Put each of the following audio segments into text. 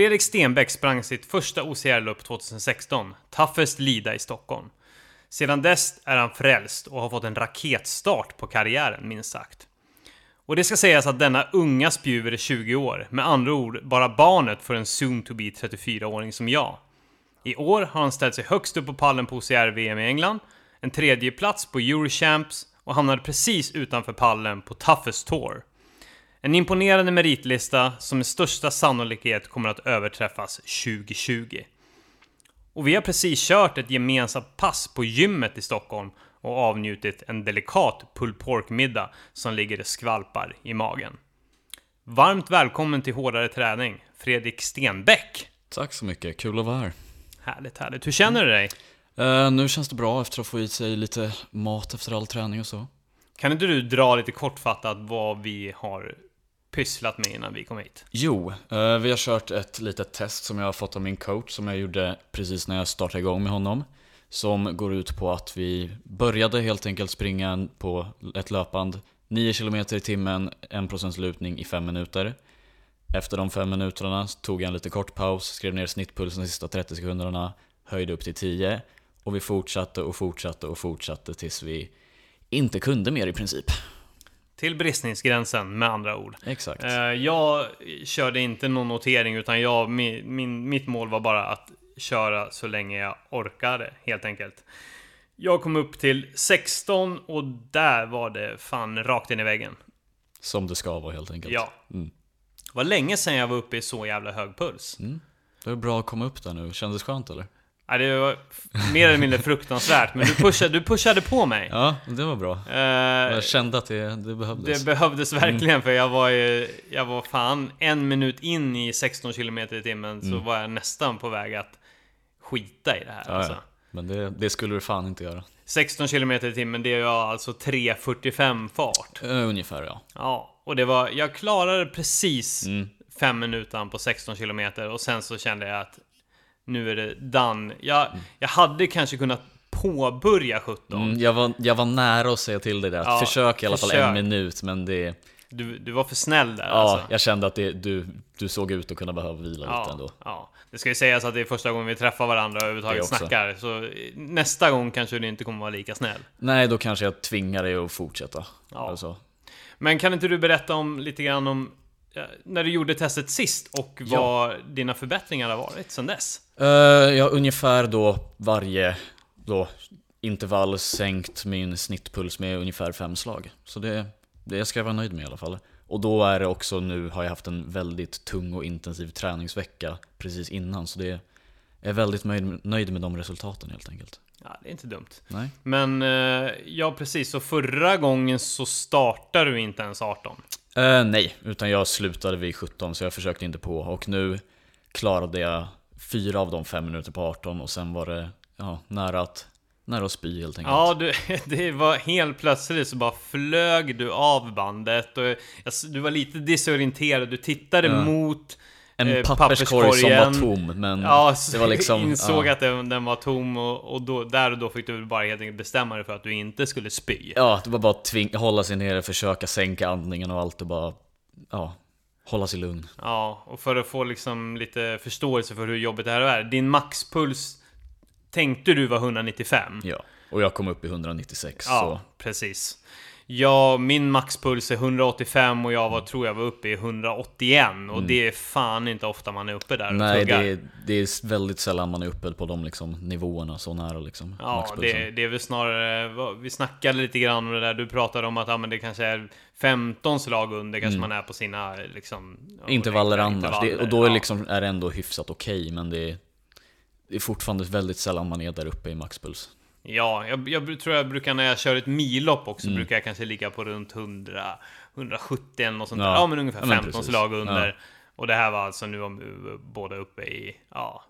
Fredrik Stenbeck sprang sitt första OCR-lopp 2016, Toughest Lida i Stockholm. Sedan dess är han frälst och har fått en raketstart på karriären, minst sagt. Och det ska sägas att denna unga spjuver är 20 år, med andra ord bara barnet för en soon to be 34-åring som jag. I år har han ställt sig högst upp på pallen på OCR-VM i England, en tredje plats på Eurochamps och hamnade precis utanför pallen på Toughest Tour. En imponerande meritlista som med största sannolikhet kommer att överträffas 2020. Och vi har precis kört ett gemensamt pass på gymmet i Stockholm och avnjutit en delikat pulled pork-middag som ligger och skvalpar i magen. Varmt välkommen till Hårdare Träning, Fredrik Stenbeck! Tack så mycket, kul att vara här. Härligt, härligt. Hur känner du dig? Uh, nu känns det bra efter att få i sig lite mat efter all träning och så. Kan inte du dra lite kortfattat vad vi har pysslat med innan vi kom hit? Jo, eh, vi har kört ett litet test som jag har fått av min coach som jag gjorde precis när jag startade igång med honom. Som går ut på att vi började helt enkelt springa på ett löpband 9 km i timmen, 1% lutning i 5 minuter. Efter de 5 minuterna tog jag en lite kort paus, skrev ner snittpulsen de sista 30 sekunderna, höjde upp till 10 och vi fortsatte och fortsatte och fortsatte tills vi inte kunde mer i princip. Till bristningsgränsen med andra ord. Exakt. Eh, jag körde inte någon notering utan jag, min, min, mitt mål var bara att köra så länge jag orkade helt enkelt. Jag kom upp till 16 och där var det fan rakt in i väggen. Som det ska vara helt enkelt. Ja. Mm. Det var länge sedan jag var uppe i så jävla hög puls. Mm. Det var bra att komma upp där nu. Kändes skönt eller? Ja, det var mer eller mindre fruktansvärt, men du pushade, du pushade på mig. Ja, det var bra. Uh, jag kände att det, det behövdes. Det behövdes verkligen, mm. för jag var ju, jag var fan en minut in i 16 km i timmen, mm. så var jag nästan på väg att skita i det här. Ja, alltså. ja. Men det, det, skulle du fan inte göra. 16 km i timmen, det är jag alltså 3.45 fart. Uh, ungefär ja. Ja, och det var, jag klarade precis mm. fem minuter på 16 km och sen så kände jag att nu är det done. Jag, jag hade kanske kunnat påbörja 17. Mm, jag, var, jag var nära att säga till dig det, ja, försök i alla försök. fall en minut, men det... Du, du var för snäll där Ja, alltså. jag kände att det, du, du såg ut att kunna behöva vila ja, lite ändå. Ja. Det ska ju sägas att det är första gången vi träffar varandra och överhuvudtaget snackar, så nästa gång kanske du inte kommer vara lika snäll. Nej, då kanske jag tvingar dig att fortsätta. Ja. Alltså. Men kan inte du berätta om lite grann om när du gjorde testet sist och vad ja. dina förbättringar har varit sedan dess? Uh, har ungefär då varje då, intervall sänkt min snittpuls med ungefär fem slag. Så det, det ska jag vara nöjd med i alla fall. Och då är det också nu, har jag haft en väldigt tung och intensiv träningsvecka precis innan. Så det är väldigt nöjd, nöjd med de resultaten helt enkelt. Ja, det är inte dumt. Nej. Men, eh, ja precis, så förra gången så startade du inte ens 18? Uh, nej, utan jag slutade vid 17 så jag försökte inte på och nu klarade jag fyra av de fem minuter på 18 och sen var det ja, nära att Nära att spy helt enkelt. Ja, du, det var helt plötsligt så bara flög du av bandet och du var lite disorienterad. Du tittade ja. mot en eh, papperskorg som var tom, men ja, det var liksom... insåg ja. att den, den, var tom och, och då, där och då fick du bara helt enkelt bestämma dig för att du inte skulle spy. Ja, det var bara att tving, hålla sig nere, försöka sänka andningen och allt och bara... Ja, hålla sig lugn. Ja, och för att få liksom lite förståelse för hur jobbigt det här är. Din maxpuls tänkte du var 195. Ja, och jag kom upp i 196. Ja, så. precis. Ja, min maxpuls är 185 och jag var, tror jag var uppe i 181 och mm. det är fan inte ofta man är uppe där Nej, det är, det är väldigt sällan man är uppe på de liksom, nivåerna så nära liksom, Ja, det, det, är väl snarare, vi snackade lite grann om det där, du pratade om att ja, men det kanske är 15 slag under kanske mm. man är på sina liksom, Intervaller annars, intervaller, det, och då är, liksom, är det ändå hyfsat okej okay, men det är, det är fortfarande väldigt sällan man är där uppe i maxpuls Ja, jag, jag, tror jag brukar när jag kör ett millopp också, mm. brukar jag kanske ligga på runt 100, 170 eller något sånt ja. där. Ja, men ungefär 15 ja, slag under. Ja. Och det här var alltså nu om båda uppe i, ja,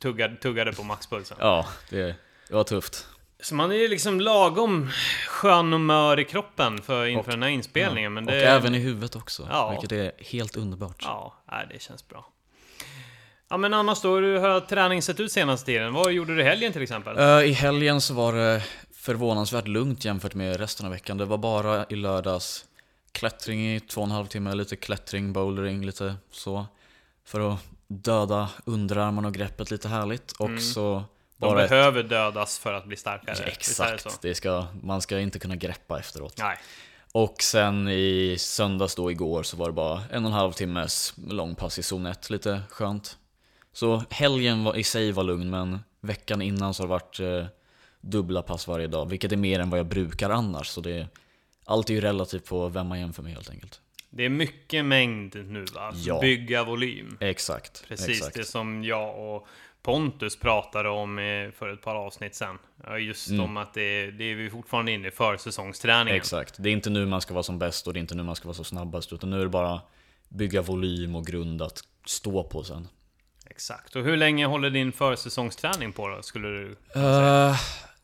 tuggade, tuggade på maxpulsen. Ja, det, det var tufft. Så man är liksom lagom skön och mör i kroppen för, inför och, den här inspelningen. Men det, och även i huvudet också, ja. vilket är helt underbart. Ja, det känns bra. Ja men annars då, hur har träningen sett ut senaste tiden? Vad gjorde du i helgen till exempel? Uh, I helgen så var det förvånansvärt lugnt jämfört med resten av veckan. Det var bara i lördags klättring i två och en halv timme, lite klättring, bouldering, lite så. För att döda underarmarna och greppet lite härligt och Mm. så De bara ett- behöver dödas för att bli starkare. Det så? Exakt, det ska, man ska inte kunna greppa efteråt. Nej. Och sen i söndags då igår så var det bara en och en halv timmes långpass i zon 1, lite skönt. Så helgen var, i sig var lugn men veckan innan så har det varit eh, dubbla pass varje dag, vilket är mer än vad jag brukar annars. Så det, allt är ju relativt på vem man jämför med helt enkelt. Det är mycket mängd nu va? Alltså Ja. Bygga volym. Exakt. Precis, exakt. det som jag och Pontus pratade om eh, för ett par avsnitt sen. Just Mm. om att det, det är vi fortfarande inne i försäsongsträningen. Exakt. Det är inte nu man ska vara som bäst och det är inte nu man ska vara så snabbast utan nu är det bara bygga volym och grund att stå på sen. Exakt. Och hur länge håller din försäsongsträning på då? Skulle du... Eh,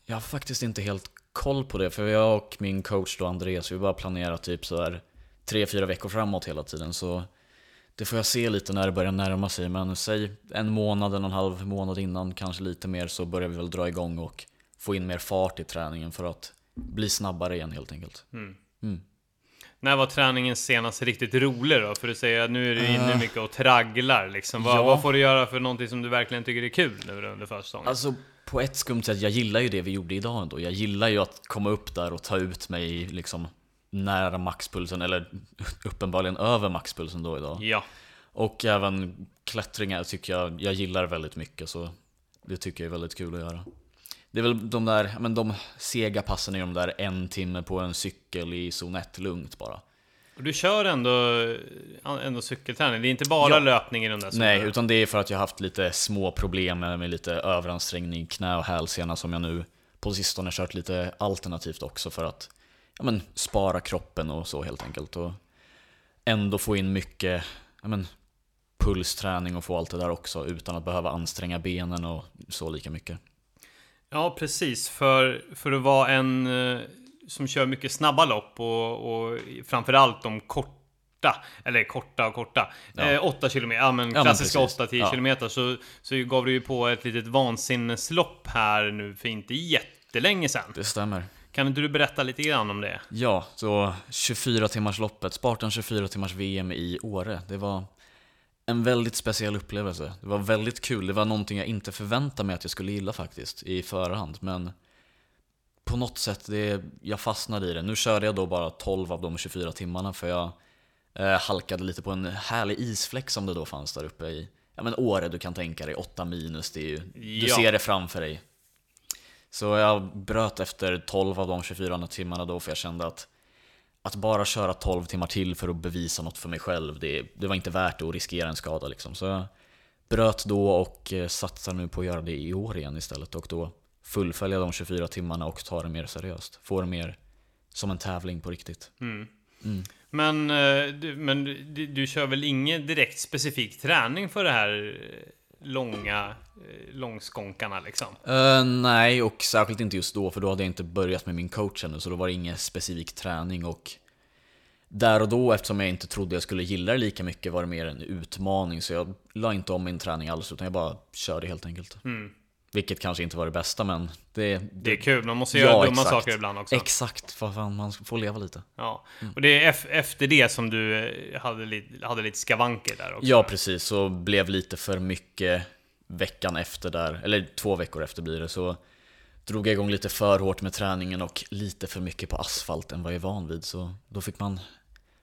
jag har faktiskt inte helt koll på det för jag och min coach då Andreas, vi bara planerar typ sådär 3-4 veckor framåt hela tiden så det får jag se lite när det börjar närma sig men säg en månad, en och en halv månad innan, kanske lite mer så börjar vi väl dra igång och få in mer fart i träningen för att bli snabbare igen helt enkelt. När var träningen senast riktigt rolig då? För du säger att nu är du inne Eh, mycket och tragglar liksom. Vad, ja. vad får du göra för någonting som du verkligen tycker är kul nu under försäsongen? Alltså på ett skumt sätt, jag gillar ju det vi gjorde idag ändå. Jag gillar ju att komma upp där och ta ut mig liksom nära maxpulsen, eller uppenbarligen över maxpulsen då idag. Ja, Och även klättringar tycker jag, jag gillar väldigt mycket så det tycker jag är väldigt kul att göra. Det är väl de där, men de sega passen är de där en timme på en cykel i zon 1 lugnt bara. och du kör ändå, ändå cykelträning. Det är inte bara Ja. löpning i de där Nej, zonerna. utan det är för att jag har haft lite små problem med, med lite överansträngning, knä och hälsena som jag nu på sistone kört lite alternativt också för att ja, men, spara kroppen och så helt enkelt. Och ändå få in mycket ja, men, pulsträning och få allt det där också utan att behöva anstränga benen och så lika mycket. Ja, precis. För, för att vara en eh, som kör mycket snabba lopp och, och framförallt de korta, eller korta och korta, Ja. eh, 8 km, ja men Ja, klassiska precis. 8-10 Ja. km, så, så gav du ju på ett litet vansinneslopp här nu för inte jättelänge sedan. Det stämmer. Kan inte du berätta lite grann om det? Ja, så 24 timmars loppet, Spartan 24 timmars VM i Åre. Det var en väldigt speciell upplevelse. Det var väldigt kul. Det var någonting jag inte förväntade mig att jag skulle gilla faktiskt i förhand. Men på något sätt, det, jag fastnade i det. Nu körde jag då bara 12 av de 24 timmarna för jag eh, halkade lite på en härlig isfläck som det då fanns där uppe i Ja men Åre, du kan tänka dig 8 minus, det är ju, du Ja. ser det framför dig. Så jag bröt efter 12 av de 24 timmarna då för jag kände att att bara köra 12 timmar till för att bevisa något för mig själv, det, det var inte värt att riskera en skada liksom. Så jag bröt då och eh, satsar nu på att göra det i år igen istället och då fullfölja de 24 timmarna och ta det mer seriöst. Få det mer som en tävling på riktigt. Mm. Mm. Men, eh, men du, du kör väl ingen direkt specifik träning för det här eh, långa eh, långskånkarna liksom? Eh, nej, och särskilt inte just då, för då hade jag inte börjat med min coach ännu, så då var det ingen specifik träning och där och då, eftersom jag inte trodde jag skulle gilla det lika mycket, var det mer en utmaning, så jag la inte om min träning alls, utan jag bara körde helt enkelt. Mm. Vilket kanske inte var det bästa, men det... Det är kul, man måste Ja, göra dumma exakt. saker ibland också. Exakt, för fan, man får leva lite. Ja. Och det är ef- efter det som du eh, hade lite, hade lite skavanker där också? Ja, precis, så blev lite för mycket veckan efter där, eller två veckor efter blir det, så drog jag igång lite för hårt med träningen och lite för mycket på asfalt än vad jag är van vid, så då fick man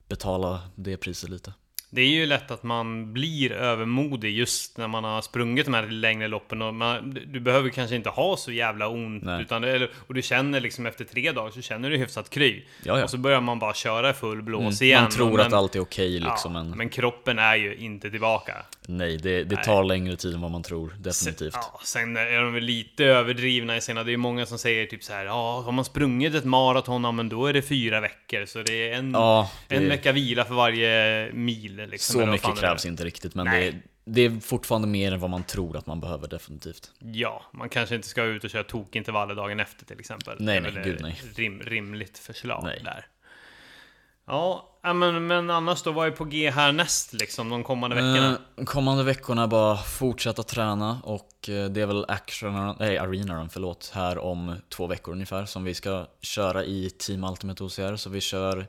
betala det priset lite. Det är ju lätt att man blir övermodig just när man har sprungit de här längre loppen och man, du behöver kanske inte ha så jävla ont Nej. utan det, och du känner liksom efter tre dagar så känner du hyfsat kry. Ja, ja. Och så börjar man bara köra full blås Mm, igen. Man tror och, att allt är okej liksom, ja, men, men kroppen är ju inte tillbaka. Nej, det, det Nej. tar längre tid än vad man tror, definitivt. Sen, ja, sen är de väl lite överdrivna i sina, det är många som säger typ så här, ja, har man sprungit ett maraton, ja men då är det fyra veckor, så det är en, Ja, det, en vecka vila för varje mil. Liksom, så mycket är. krävs inte riktigt, men Nej. det, det är fortfarande mer än vad man tror att man behöver, definitivt. Ja, man kanske inte ska ut och köra tokintervaller dagen efter till exempel. Nej, är nej, gud, nej. Rim, rimligt förslag Nej. där. Ja, men, men annars då, vad är på G härnäst liksom de kommande veckorna? Eh, kommande veckorna bara fortsätta träna och eh, det är väl action, nej, arenan, förlåt, här om två veckor ungefär som vi ska köra i Team Ultimate OCR. Så vi kör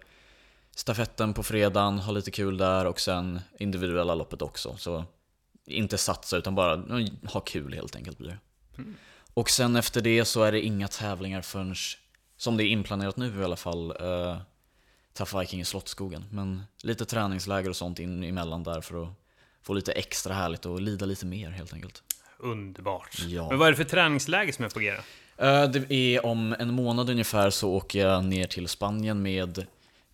stafetten på fredagen, har lite kul där och sen individuella loppet också. Så inte satsa utan bara ha kul helt enkelt blir det. Mm. Och sen efter det så är det inga tävlingar förrän, som det är inplanerat nu i alla fall, uh, Tough Viking i Slottsskogen. Men lite träningsläger och sånt in emellan där för att få lite extra härligt och lida lite mer helt enkelt. Underbart. Ja. Men vad är det för träningsläge som är på G då? Eh, Det är om en månad ungefär så åker jag ner till Spanien med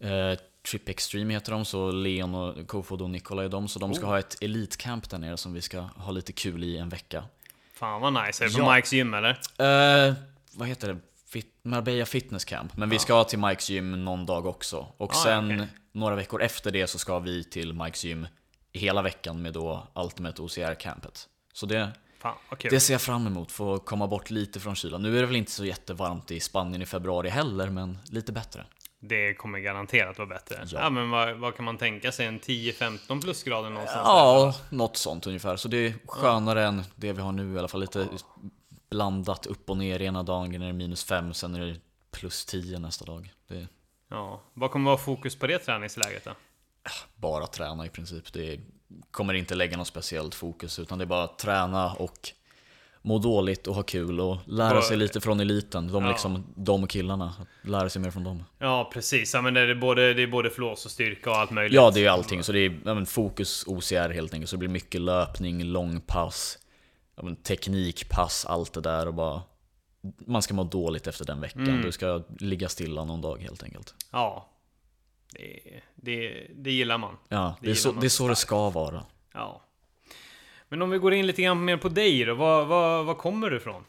eh, Trip Extreme heter de, så Leon och Kofod och Nikola är de. Så de ska Oh. ha ett elitcamp där nere som vi ska ha lite kul i en vecka. Fan vad nice. Är det på Ja. Mikes gym eller? Eh, vad heter det? Fit Marbella Fitness Camp. Men vi ska till Mikes gym någon dag också. Och Ah, sen okej. några veckor efter det så ska vi till Mikes gym hela veckan med då Ultimate OCR-campet. Så det, Fan vad kul. det ser jag fram emot, få komma bort lite från kylan. Nu är det väl inte så jättevarmt i Spanien i februari heller, men lite bättre. Det kommer garanterat vara bättre. Ja, Ja. men vad, vad kan man tänka sig? En 10-15 plusgrader någonstans? Ja, något sånt ungefär. Så det är skönare än det vi har nu i alla fall. Lite blandat upp och ner. Ena dagen är det minus fem, sen är det plus 10 nästa dag. Det Ja. Vad kommer vara fokus på det träningsläget då? bara träna i princip. Det kommer inte lägga något speciellt fokus, utan det är bara träna och må dåligt och ha kul och lära sig lite från eliten. De, Ja. liksom, de killarna. Lära sig mer från dem. Ja, precis. Ja, men det är både, det är både flås och styrka och allt möjligt. Ja, det är allting. Så det är ja, fokus OCR helt enkelt. Så det blir mycket löpning, långpass, ja, men teknikpass, allt det där och bara... Man ska må dåligt efter den veckan. Mm. Du ska ligga stilla någon dag helt enkelt. Ja. Det, det, det gillar man. Ja, Det det är så det, är så det ska vara. Ja. Men om vi går in lite grann mer på dig då. Var, var, var kommer du ifrån?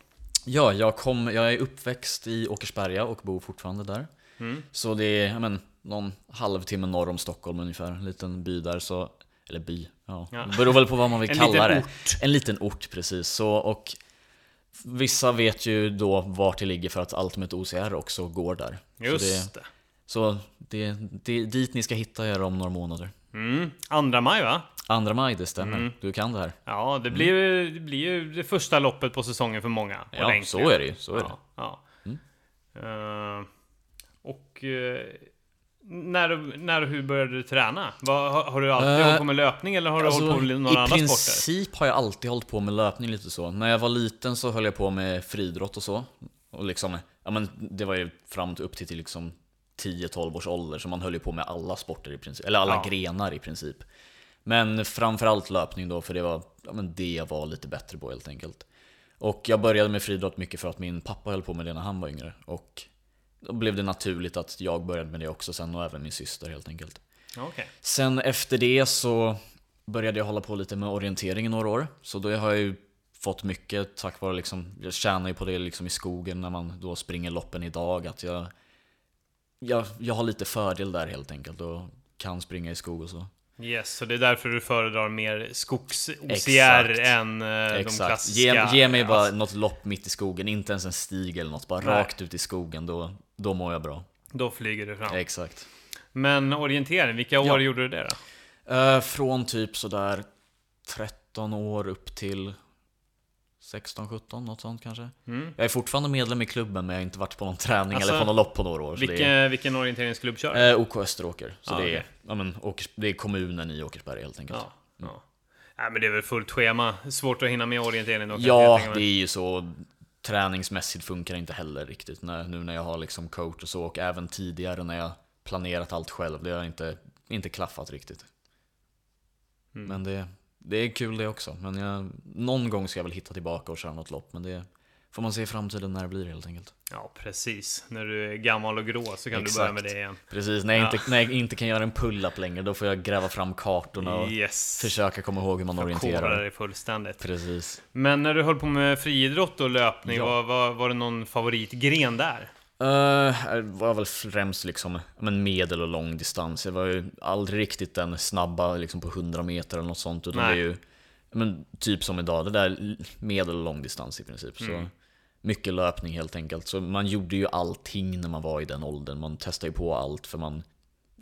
Ja, jag, kom, jag är uppväxt i Åkersberga och bor fortfarande där. Mm. Så det är men, någon halvtimme norr om Stockholm ungefär. En liten by där. Så, eller by, ja. Ja. Det beror väl på vad man vill En kalla det. ort. En liten ort, precis. Så, och vissa vet ju då vart det ligger för att Ultimate OCR också går där. Just så det. det, så det, det är dit ni ska hitta er om några månader. Mm. Andra maj va? Andra maj, det stämmer. Mm. Du kan det här. Ja, det blir, ju- det blir ju det första loppet på säsongen för många. Ja, ordentligt. så är det ju. Så är det. Ja, ja. Mm. Eh, och eh, när, när och hur började du träna? Vad, har, har du alltid Eh, hållit på med löpning eller har du hållit på med några I andra sporter? princip har jag alltid hållit på med löpning lite så. När jag var liten så höll jag på med friidrott och så. Och liksom, ja men det var ju fram till upp till, till liksom 10-12 års ålder, så man höll ju på med alla sporter i princip. Eller alla Ja. grenar i princip. Men framförallt löpning då, för det var ja, men det jag var lite bättre på helt enkelt. Och jag började med friidrott mycket för att min pappa höll på med det när han var yngre. Och då blev det naturligt att jag började med det också sen och även min syster helt enkelt. Okej. Sen efter det så började jag hålla på lite med orientering i några år. Så då har jag ju fått mycket tack vare liksom, jag tjänar ju på det liksom i skogen när man då springer loppen idag. Att jag, jag, jag har lite fördel där helt enkelt och kan springa i skog och så. Yes, så det är därför du föredrar mer skogs-OCR än de Exakt. klassiska... Ge, ge mig bara Alltså, något lopp mitt i skogen, inte ens en stig eller något. Bara Nej. rakt ut i skogen, då, då mår jag bra. Då flyger du fram. Exakt. Men orientering, vilka år Ja. gjorde du det då? Eh, från typ sådär 13 år upp till 16-17, något sånt kanske. Mm. Jag är fortfarande medlem i klubben men jag har inte varit på någon träning Alltså, eller på någon lopp på några år. Vilken, är, vilken orienteringsklubb kör du? eh, OK Österåker. Så Ja, det, är, okej. ja, men, Åkers, det är kommunen i Åkersberga helt enkelt. Ja. ja. Nej, men det är väl fullt schema. Svårt att hinna med orientering då Ja, det är ju så. Träningsmässigt funkar det inte heller riktigt när, nu när jag har liksom coach och så och även tidigare när jag planerat allt själv. Det har inte, inte klaffat riktigt. Mm. Men det, det är kul det också. Men jag, någon gång ska jag väl hitta tillbaka och köra något lopp. Men det får man se i framtiden när det blir helt enkelt. Ja, precis. När du är gammal och grå så kan du Exakt. börja med det igen. Precis, när jag, Ja. inte, när jag inte kan göra en pull-up längre då får jag gräva fram kartorna och Yes. försöka komma ihåg hur man Förkovra orienterar. dig fullständigt. Precis. Men när du höll på med friidrott och löpning, Ja. var, var, var det någon favoritgren där? Uh, det var väl främst liksom men medel och lång distans. Jag var ju aldrig riktigt den snabba liksom på 100 meter eller något sånt. Utan Nej. det är ju men, typ som idag, det där medel och lång distans i princip. Så Mm. Mycket löpning helt enkelt. Så man gjorde ju allting när man var i den åldern. Man testade ju på allt för man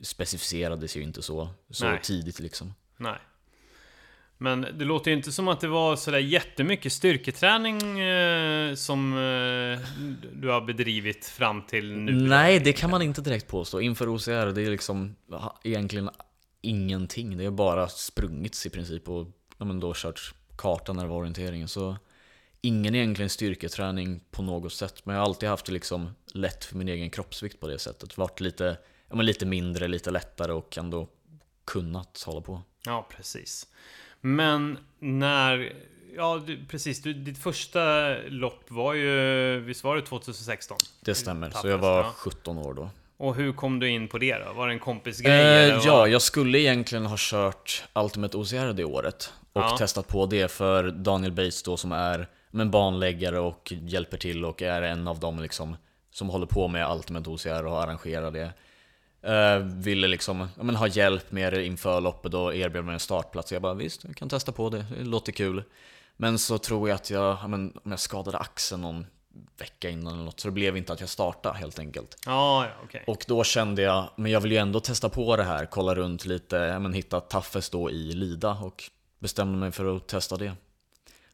specificerades ju inte så, så Nej. tidigt liksom. Nej. Men det låter ju inte som att det var sådär jättemycket styrketräning eh, som eh, du har bedrivit fram till nu. Nej, det kan man inte direkt påstå. Inför OCR, det är liksom egentligen ingenting. Det är bara sprungits i princip och ja, men då kört kartan när det var orienteringen. Så ingen egentligen styrketräning på något sätt. Men jag har alltid haft det liksom lätt för min egen kroppsvikt på det sättet. Varit lite, ja, men lite mindre, lite lättare och ändå kunnat hålla på. Ja, precis. Men när... Ja, du, precis. Du, ditt första lopp var ju... Visst var det 2016? Det stämmer, så jag var ja. 17 år då. Och hur kom du in på det då? Var det en kompisgrej? Eh, ja, jag skulle egentligen ha kört Ultimate OCR det året och Ja. testat på det för Daniel Bates då som är en banläggare och hjälper till och är en av dem liksom som håller på med Ultimate OCR och arrangerar det. Eh, ville liksom ja, men, ha hjälp med det inför loppet och erbjöd mig en startplats. Jag bara visst, jag kan testa på det, det låter kul. Men så tror jag att jag, ja, men, om jag skadade axeln någon vecka innan eller något så det blev inte att jag startade helt enkelt. Ja, ja, okej. Och då kände jag, men jag vill ju ändå testa på det här, kolla runt lite, ja, men hitta Taffes då i Lida och bestämde mig för att testa det.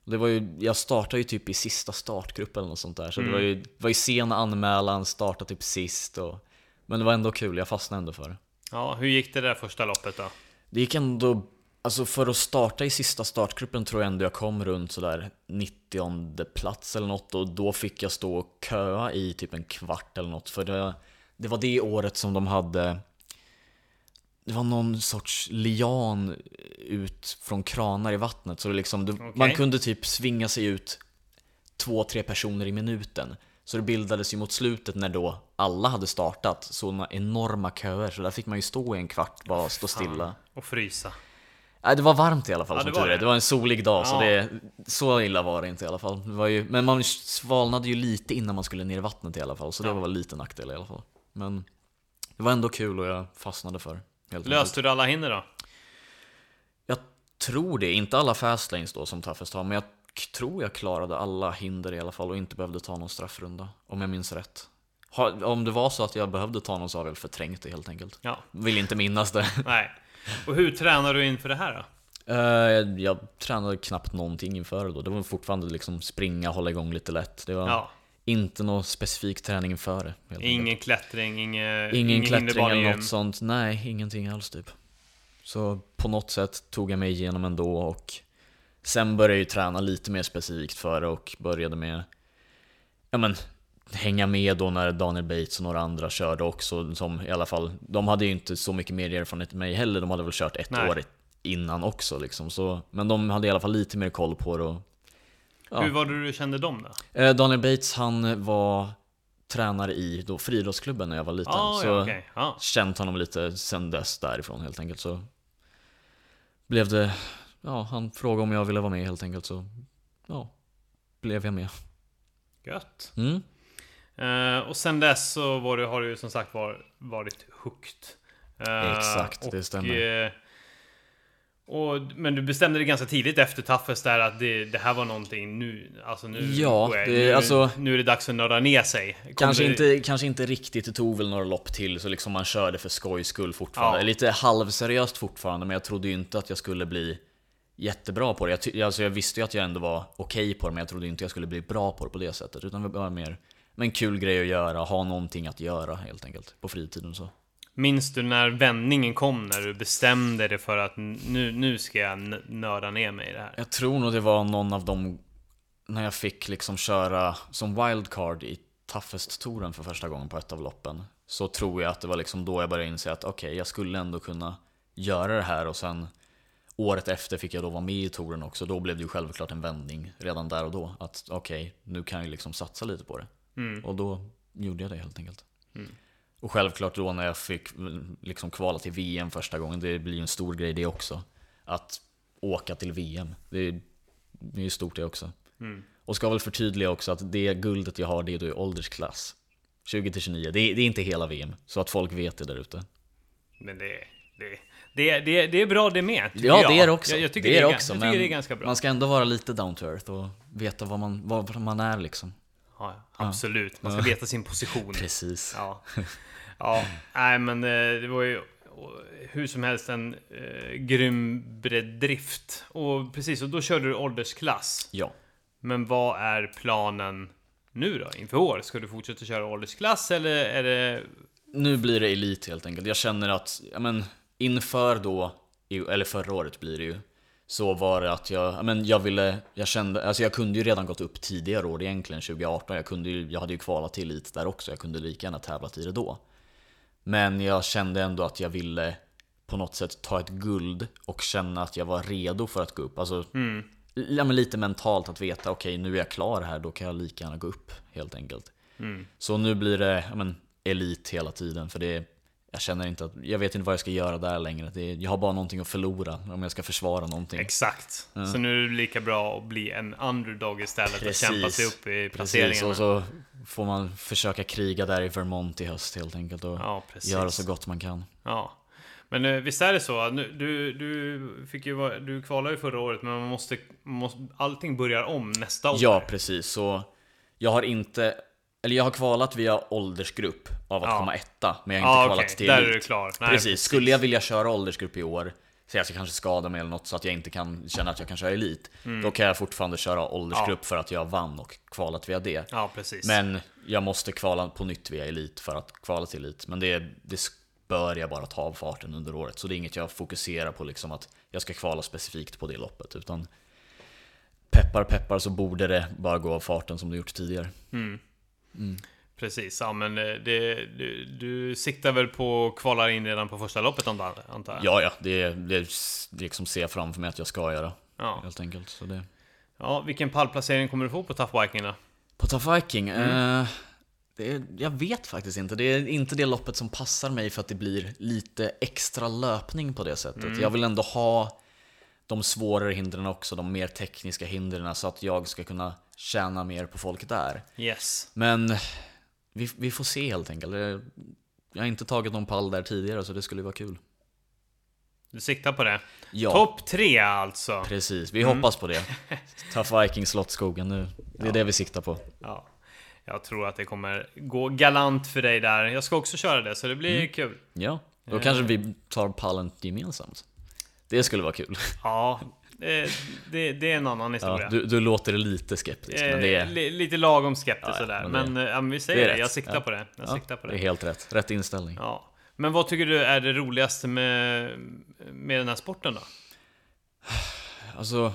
Det var ju, jag startade ju typ i sista startgrupp eller något sånt där, så det var ju, var ju sen anmälan, startade typ sist och Men det var ändå kul, jag fastnade ändå för det. Ja, hur gick det där första loppet då? Det gick ändå, alltså för att starta i sista startgruppen tror jag ändå jag kom runt sådär 90 plats eller något och då fick jag stå och köa i typ en kvart eller något för det, det var det året som de hade det var någon sorts lian ut från kranar i vattnet så det liksom, det, Okej. man kunde typ svinga sig ut två, tre personer i minuten. Så det bildades ju mot slutet när då alla hade startat sådana enorma köer så där fick man ju stå i en kvart bara stå stilla. Och frysa. Nej, det var varmt i alla fall Ja, som det var tur är. det. Det var en solig dag så Ja. det, så illa var det inte i alla fall. Det var ju, men man svalnade ju lite innan man skulle ner i vattnet i alla fall så det Ja. var väl lite nackdel i alla fall. Men det var ändå kul och jag fastnade för. Löste du alla hinder då? Jag tror det, inte alla fastlanes då som Toughest har, men jag tror jag klarade alla hinder i alla fall och inte behövde ta någon straffrunda, om jag minns rätt. Om det var så att jag behövde ta någon så har jag väl förträngt det helt enkelt. Ja, Vill inte minnas det. nej. Och hur tränar du inför det här då? Eh, jag tränade knappt någonting inför det då. Det var fortfarande liksom springa, hålla igång lite lätt. Det var Ja, inte någon specifik träning inför det. ingen enkelt. klättring, ingen, ingen klättring eller något sånt. Nej, ingenting alls typ. Så på något sätt tog jag mig igenom ändå och sen började jag ju träna lite mer specifikt för det och började med ja men hänga med då när Daniel Bates och några andra körde också som i alla fall De hade ju inte så mycket mer erfarenhet än mig heller, de hade väl kört ett Nej. år innan också liksom så Men de hade i alla fall lite mer koll på det och Ja. Hur var det du kände dem då? Eh, Daniel Bates han var tränare i då friidrottsklubben när jag var liten Ah, så ja, okej. Ja. känt honom lite sen dess därifrån helt enkelt så blev det, ja han frågade om jag ville vara med helt enkelt så ja, blev jag med. Gött. Mm. Eh, och sen dess så var du, har du ju som sagt var, varit hooked. Eh, Exakt, det stämmer. Och, men du bestämde dig ganska tidigt efter Toughest där att det, det här var någonting nu, alltså nu, Ja, det- nu, alltså- nu är det dags att nörda ner sig. Kom Kanske, det- inte, kanske inte riktigt, det tog väl några lopp till så liksom man körde för skojs skull fortfarande. Ja. Lite halvseriöst fortfarande men jag trodde ju inte att jag skulle bli jättebra på det. Jag, alltså jag visste ju att jag ändå var okej på det men jag trodde inte jag skulle bli bra på det på det sättet. Utan det var mer en kul grej att göra, ha någonting att göra helt enkelt på fritiden så. Minns du när vändningen kom när du bestämde dig för att nu, nu ska jag nörda ner mig i det här? Jag tror nog det var någon av dem när jag fick liksom köra som wildcard i Toughest-touren för första gången på ett av loppen. Så tror jag att det var liksom då jag började inse att okej, jag skulle ändå kunna göra det här och sen året efter fick jag då vara med i touren också. Då blev det ju självklart en vändning redan där och då. Att okej, nu kan jag ju liksom satsa lite på det. Mm. Och då gjorde jag det helt enkelt. Mm. Och självklart då när jag fick mm, liksom kvala till VM första gången, det blir ju en stor grej det också. Att åka till VM, det är, är ju stort det också. Mm. Och ska väl förtydliga också att det guldet jag har det är då i åldersklass. 20-29, det, är- det är inte hela VM. Så att folk vet det där ute. Men det, det, det, det, det är bra det med, Ja det är det också. Jag, jag tycker det är det ga- också, men det är ganska bra. man ska ändå vara lite down to earth och veta vad man, vad man är liksom. Ja, absolut, man ska veta sin position. Precis. Ja, ja. nej men eh, det var ju och, hur som helst en eh, grym breddrift. Och precis, och då körde du åldersklass. Ja. Men vad är planen nu då, inför år? Ska du fortsätta köra åldersklass eller är det... Nu blir det elit helt enkelt. Jag känner att, ja men, inför då, eller förra året blir det ju, så var det att jag, ja, men jag ville, jag kände, alltså jag kunde ju redan gått upp tidigare år egentligen, 2018. Jag, kunde ju, jag hade ju kvalat till elit där också, jag kunde lika gärna tävlat i det då. Men jag kände ändå att jag ville på något sätt ta ett guld och känna att jag var redo för att gå upp. Alltså, Mm. ja, men lite mentalt att veta, okej nu är jag klar här, då kan jag lika gärna gå upp helt enkelt. Mm. Så nu blir det ja, men, elit hela tiden, för det jag känner inte att, jag vet inte vad jag ska göra där längre. Det, jag har bara någonting att förlora om jag ska försvara någonting. Exakt. Så nu är det lika bra att bli en underdog istället Precis. och kämpa sig upp i Precis, placeringarna. och så får man försöka kriga där i Vermont i höst helt enkelt och Ja, precis. göra så gott man kan. Ja. Men eh, visst är det så? Du, du, fick ju, du kvalade ju förra året, men man måste, måste, allting börjar om nästa år. Ja, precis. Så jag har inte, eller jag har kvalat via åldersgrupp av att Ja. komma etta, men jag har inte Ja, kvalat okej. till Där är du klar. Nej, precis. Skulle jag vilja köra åldersgrupp i år, så jag ska kanske skada mig eller något så att jag inte kan känna att jag kan köra elit, Mm. då kan jag fortfarande köra åldersgrupp för att jag vann och kvalat via det. Ja, precis. Men jag måste kvala på nytt via elit för att kvala till elit. Men det, det bör jag bara ta av farten under året. Så det är inget jag fokuserar på liksom att jag ska kvala specifikt på det loppet. Utan peppar peppar så borde det bara gå av farten som det gjort tidigare. Precis, ja men eh, det, du, du siktar väl på att kvala in redan på första loppet antar jag? Ja, ja, det, det, liksom ser jag framför mig att jag ska göra. Ja. Helt enkelt. Så det. ja. Vilken pallplacering kommer du få på Tough Viking då? På Tough Viking? Eh, det jag vet faktiskt inte. Det är inte det loppet som passar mig för att det blir lite extra löpning på det sättet. Jag vill ändå ha de svårare hindren också, de mer tekniska hindren så att jag ska kunna tjäna mer på folk där. Yes. Men vi, vi får se helt enkelt. Jag har inte tagit någon pall där tidigare så det skulle vara kul. Du siktar på det? Ja, Topp tre alltså? precis. Vi hoppas på det. Tough Viking Slottsskogen nu. Det är Ja. det vi siktar på. Ja. Jag tror att det kommer gå galant för dig där. Jag ska också köra det, så det blir kul. Ja, då Eh. kanske vi tar pallen gemensamt. Det skulle vara kul. Ja, det, det, det är en annan historia. Ja, du, du låter lite skeptisk, men det Eh, är, li, lite lagom skeptisk Ja, sådär. men det- eh, men vi det säger det, jag siktar på det. Jag ja, siktar på det det. är helt rätt. Rätt inställning. Ja. Men vad tycker du är det roligaste med, med den här sporten då? Alltså,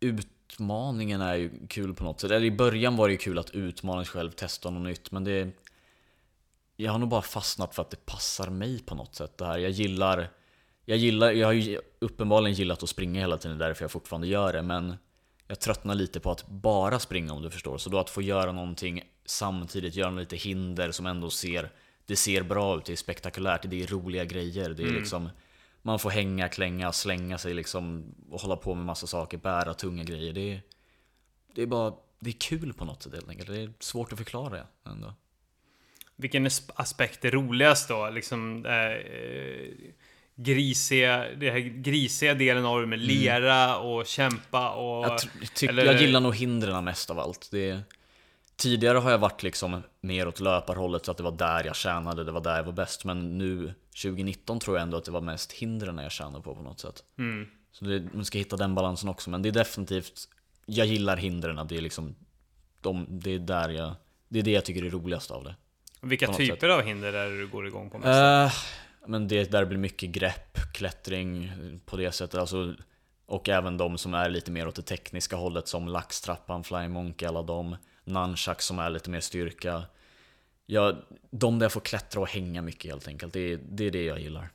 utmaningen är ju kul på något sätt. Eller i början var det ju kul att utmana sig själv, testa något nytt, men det... Jag har nog bara fastnat för att det passar mig på något sätt det här. Jag gillar... Jag gillar, jag har ju uppenbarligen gillat att springa hela tiden, därför jag fortfarande gör det, men jag tröttnar lite på att bara springa om du förstår. Så då att få göra någonting samtidigt, göra lite hinder som ändå ser Det ser bra ut, det är spektakulärt, det är roliga grejer. Det är liksom Man får hänga, klänga, slänga sig liksom och hålla på med massa saker, bära tunga grejer. Det är, det är bara Det är kul på något sätt helt enkelt. Det är svårt att förklara ändå. Vilken as- aspekt är roligast då? Liksom eh, grisiga, det här grisiga delen av det med lera och kämpa och... Mm. Jag, tyck, eller- jag gillar nog hindren mest av allt. Det tidigare har jag varit liksom mer åt löparhållet så att det var där jag tjänade, det var där jag var bäst. Men nu 2019 tror jag ändå att det var mest hindren jag tjänade på på något sätt. Mm. Så det, man ska hitta den balansen också. Men det är definitivt, jag gillar hindren. Det är liksom, de, det är där jag, det är det jag tycker är roligast av det. Vilka typer av hinder är det du går igång på mest? Eh, men det där blir mycket grepp, klättring på det sättet. Alltså, och även de som är lite mer åt det tekniska hållet som laxtrappan, flying monkey, alla de. Nunchuck som är lite mer styrka. Ja, de där får klättra och hänga mycket helt enkelt. Det är det, är det jag gillar.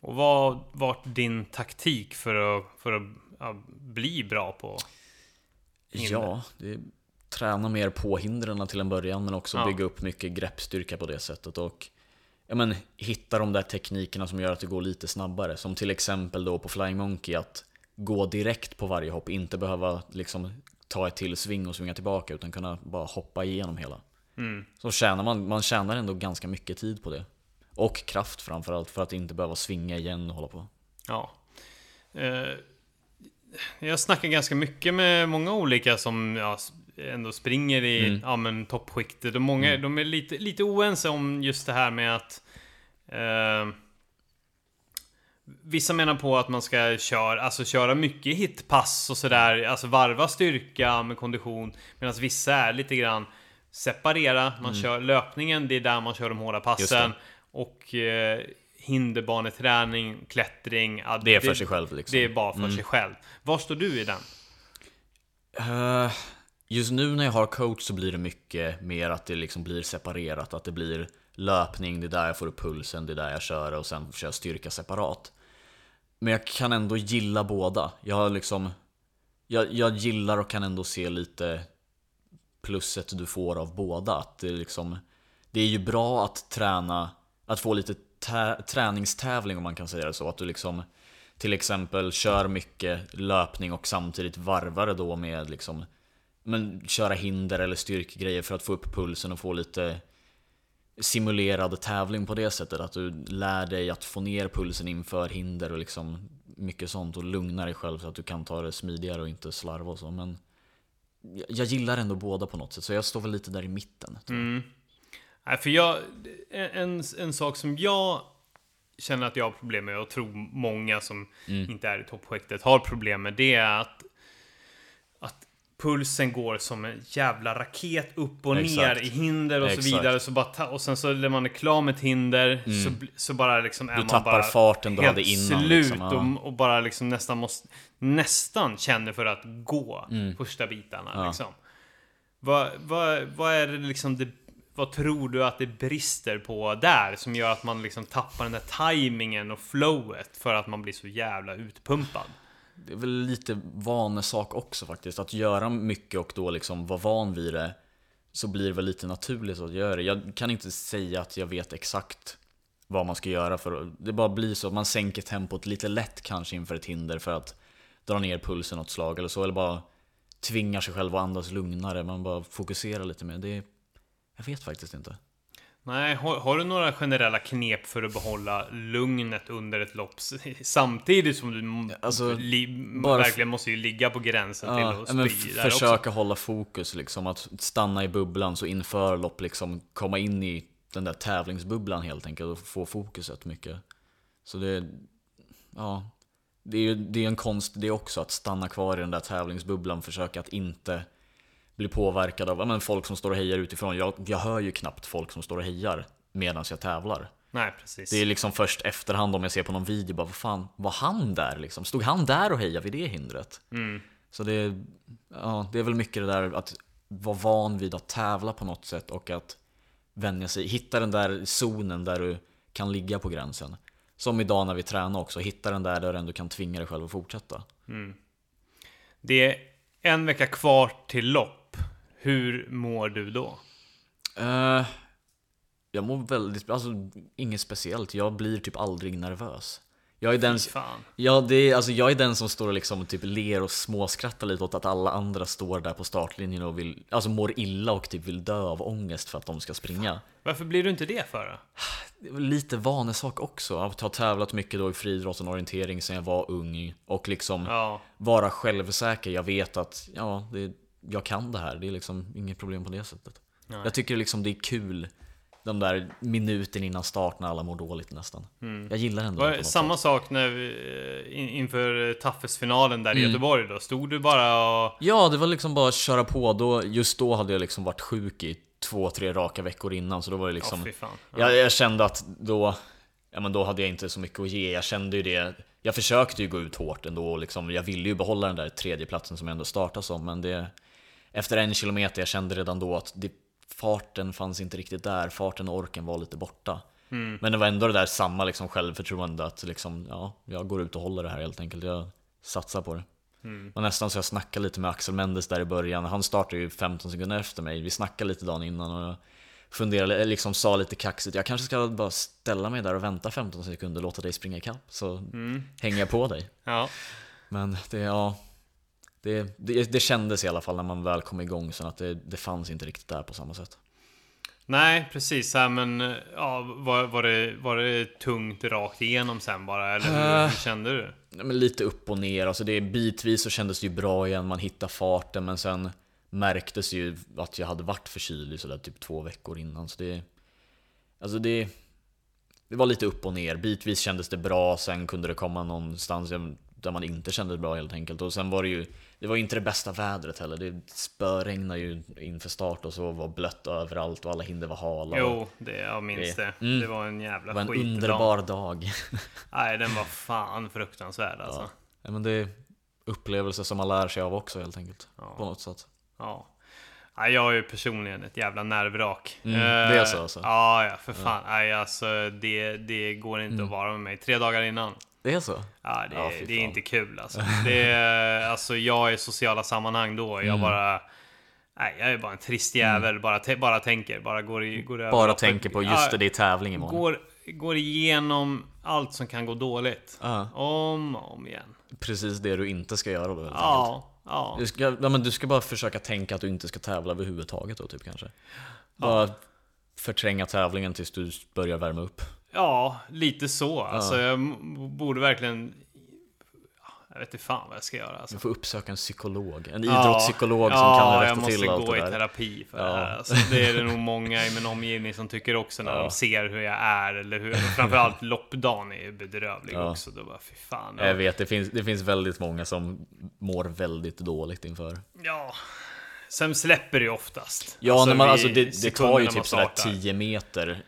Och vad var din taktik för att, för att ja, bli bra på hinder? Ja, det träna mer på hindren till en början men också Ja. bygga upp mycket greppstyrka på det sättet. Och ja, men, hitta de där teknikerna som gör att det går lite snabbare. Som till exempel då på Flying Monkey att gå direkt på varje hopp, inte behöva liksom ta ett till sving och svinga tillbaka utan kunna bara hoppa igenom hela. Mm. Så tjänar man, man tjänar ändå ganska mycket tid på det. Och kraft framförallt för att inte behöva svinga igen och hålla på. Ja. Eh, jag snackar ganska mycket med många olika som ja, ändå springer i Mm. ja, men toppskiktet. Och många de är lite, lite oense om just det här med att eh, Vissa menar på att man ska köra, alltså köra mycket hitpass och sådär, alltså varva styrka med kondition. Medan vissa är lite grann separera, man kör löpningen, det är där man kör de hårda Mm. Passen. det. Och eh, hinderbaneträning, klättring. ja, Det är för sig själv liksom. Det är bara för sig själv. Var står du i den? Eh, just nu när jag har coach så blir det mycket mer att det liksom blir separerat. Att det blir löpning, det är där jag får upp pulsen, det är där jag kör och sen kör jag styrka separat. Men jag kan ändå gilla båda. Jag har liksom... Jag, jag gillar och kan ändå se lite plusset du får av båda. Att det, är liksom, det är ju bra att träna, att få lite tä- träningstävling om man kan säga det så. Att du liksom till exempel kör mycket löpning och samtidigt varvar det då med liksom men köra hinder eller styrkegrejer för att få upp pulsen och få lite simulerad tävling på det sättet. Att du lär dig att få ner pulsen inför hinder och liksom mycket sånt och lugna dig själv så att du kan ta det smidigare och inte slarva och så. Men jag- gillar ändå båda på något sätt, så jag står väl lite där i mitten. Mm. Nej, för jag... En, en sak som jag känner att jag har problem med och tror många som Mm. inte är i toppskiktet har problem med det är att pulsen går som en jävla raket upp och Exakt. ner i hinder och så Exakt. Mm. vidare. Så bara ta, och sen så när man är klar med ett hinder så, bli- så bara liksom är Du man tappar bara farten du hade innan, slut liksom, ja. och, och bara liksom nästan måste nästan känner för att gå första bitarna Mm. Ja. liksom. Vad, vad, vad är det liksom det, vad tror du att det brister på där som gör att man liksom tappar den där tajmingen och flowet för att man blir så jävla utpumpad? Det är väl lite vanesak också faktiskt. Att göra mycket och då liksom vara van vid det så blir det väl lite naturligt att göra det. Jag kan inte säga att jag vet exakt vad man ska göra för det bara blir så att man sänker tempot lite lätt kanske inför ett hinder för att dra ner pulsen något slag eller så. Eller bara tvingar sig själv att andas lugnare. Man bara fokuserar lite mer. Det är, jag vet faktiskt inte. Nej, har, har du några generella knep för att behålla lugnet under ett lopp samtidigt som du Alltså, verkligen måste ju ligga på gränsen till att men spy f- där också? försöka hålla fokus liksom, att stanna i bubblan så inför lopp liksom komma in i den där tävlingsbubblan helt enkelt och få fokuset mycket. Så det, ja, det är ju det är en konst det också att stanna kvar i den där tävlingsbubblan, försöka att inte bli påverkad av ja, men folk som står och hejar utifrån. Jag, jag hör ju knappt folk som står och hejar medan jag tävlar. Nej, precis. Det är liksom först efterhand om jag ser på någon video, bara vad fan, var han där liksom? Stod han där och hejade vid det hindret? Mm. Så det, är- ja, det är väl mycket det där att vara van vid att tävla på något sätt och att vänja sig, hitta den där zonen där du kan ligga på gränsen. Som idag när vi tränar också, hitta den där där du kan tvinga dig själv att fortsätta. Det är en vecka kvar till lopp. Hur mår du då? Eh, jag mår väldigt, alltså inget speciellt, jag blir typ aldrig nervös. Jag är den, fan. Ja, det är, alltså jag är den som står och liksom typ ler och småskrattar lite åt att alla andra står där på startlinjen och vill, alltså mår illa och typ vill dö av ångest för att de ska springa. Varför blir du inte det för då? Lite vanesak också, att ha tävlat mycket då i friidrott och orientering sen jag var ung och liksom Ja, vara självsäker. Jag vet att, ja, det, jag kan det här, det är liksom inget problem på det sättet. Nej. Jag tycker liksom det är kul de där minuten innan start när alla mår dåligt nästan. Jag gillar ändå det samma sätt. sak när vi, eh, in, inför Taffes-finalen där i Mm. Göteborg då? Stod du bara och... Ja, det var liksom bara att köra på. Då, just då hade jag liksom varit sjuk i två, tre raka veckor innan. Så då var det liksom... fan. Ja. jag, jag kände att då... Ja men då hade jag inte så mycket att ge. Jag kände ju det. Jag försökte ju gå ut hårt ändå. och Liksom, jag ville ju behålla den där tredjeplatsen som jag ändå startade som. Men det... Efter en kilometer, jag kände redan då att det, farten fanns inte riktigt där. Farten och orken var lite borta. Mm. Men det var ändå det där samma liksom självförtroende att liksom, ja, jag går ut och håller det här helt enkelt. Jag satsar på det. Mm. Och nästan så jag snackade lite med Axel Mendes där i början. Han startade ju 15 sekunder efter mig. Vi snackade lite dagen innan och jag funderade, liksom sa lite kaxigt. Jag kanske ska bara ställa mig där och vänta 15 sekunder och låta dig springa ikapp. Så Mm. hänger jag på dig. Ja. Men det, ja. Det, det, det kändes i alla fall när man väl kom igång sen att det, det fanns inte riktigt där på samma sätt. Nej, precis. Här, men ja, var, var, det, var det tungt rakt igenom sen bara? Eller hur, Äh. hur kände du? Men lite upp och ner, alltså det, bitvis så kändes det ju bra igen, man hittade farten men sen märktes ju att jag hade varit förkyld i sådär typ två veckor innan så det... Alltså det... Det var lite upp och ner, bitvis kändes det bra, sen kunde det komma någonstans, där man inte kände det bra helt enkelt. Och sen var det ju, det var ju inte det bästa vädret heller. Det spöregnade ju inför start och så var blött överallt och alla hinder var hala. Jo, det, jag minns det. Mm. Det var en jävla det var en skitdag. underbar dag. Nej, den var fan fruktansvärd alltså. Ja, men det är upplevelser som man lär sig av också helt enkelt. Ja. På något sätt. Ja. Nej, jag är ju personligen ett jävla nervvrak. Mm, Eh, det är så alltså? Ja, ja, för fan. Nej, alltså det, det går inte Mm. att vara med mig. Tre dagar innan. Det är så? Ja, det, Ja, det är inte kul alltså. Det är, alltså. Jag är i sociala sammanhang då. Jag Mm. bara... Nej, jag är bara en trist jävel. Bara, te- bara tänker. Bara går, i, går över Bara tänker på just det, det är tävling imorgon. Går, går igenom allt som kan gå dåligt. Ja, Om och om igen. precis det du inte ska göra då helt enkelt. Ja, ja. Du ska, ja, men du ska bara försöka tänka att du inte ska tävla överhuvudtaget då typ kanske. Bara förtränga tävlingen tills du börjar värma upp. Ja, lite så. Alltså, jag m- borde verkligen... Jag vet inte fan vad jag ska göra. Alltså. Du får uppsöka en psykolog, en Ja, idrottspsykolog som ja, kan jag rätta måste till allt gå det i där. terapi för Ja. det här. Alltså, det är det nog många i min omgivning som tycker också när Ja. de ser hur jag är. Eller hur, framförallt loppdagen är ju bedrövlig Ja. också. Då bara, fy fan. Jag vet, det finns, det finns väldigt många som mår väldigt dåligt inför. Ja. Sen släpper det ju oftast. Ja, när man, alltså det, det tar ju typ sådär startar. 10 meter.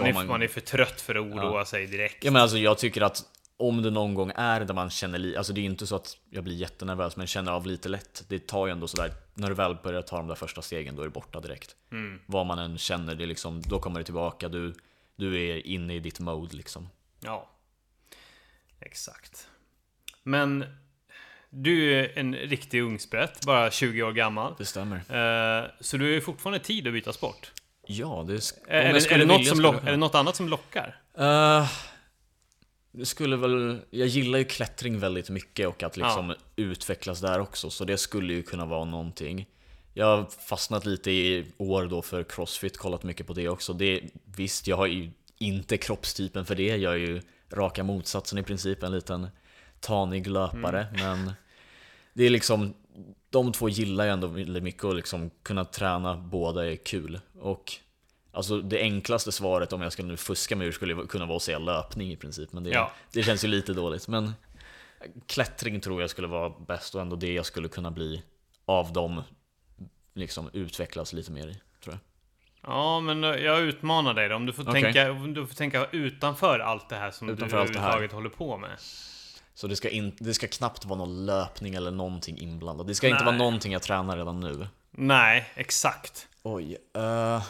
Man är, man är för trött för att oroa sig direkt. Ja men alltså jag tycker att om det någon gång är där man känner Alltså det är ju inte så att jag blir jättenervös men känner av lite lätt Det tar ju ändå sådär När du väl börjar ta de där första stegen då är det borta direkt Mm. Vad man än känner, det liksom, då kommer det tillbaka Du, du är inne i ditt mode liksom Ja. Exakt. Men du är en riktig ungsprätt, bara 20 år gammal. Det stämmer Eh, så du har ju fortfarande tid att byta sport. Ja, det sk- Är, är, det, är, det något som lock, är det något annat som lockar? Eh, det skulle väl, jag gillar ju klättring väldigt mycket och att liksom utvecklas där också, så det skulle ju kunna vara någonting. Jag har fastnat lite i år då för crossfit, kollat mycket på det också. Det, visst, jag har ju inte kroppstypen för det, jag är ju raka motsatsen i princip, en liten tanig löpare, men det är liksom, de två gillar jag ändå väldigt mycket och liksom kunna träna båda är kul. Och Alltså det enklaste svaret om jag skulle nu fuska mig ur skulle ju kunna vara att säga löpning i princip Men det, Ja. det känns ju lite dåligt Men Klättring tror jag skulle vara bäst och ändå det jag skulle kunna bli Av dem Liksom utvecklas lite mer i, tror jag Ja, men jag utmanar dig då. Om du får, Okej. tänka, du får tänka utanför allt det här som Utanför du överhuvudtaget håller på med. Så det ska, in, det ska knappt vara någon löpning eller någonting inblandat Det ska inte Nej. vara någonting jag tränar redan nu Nej, exakt. Oj, uh,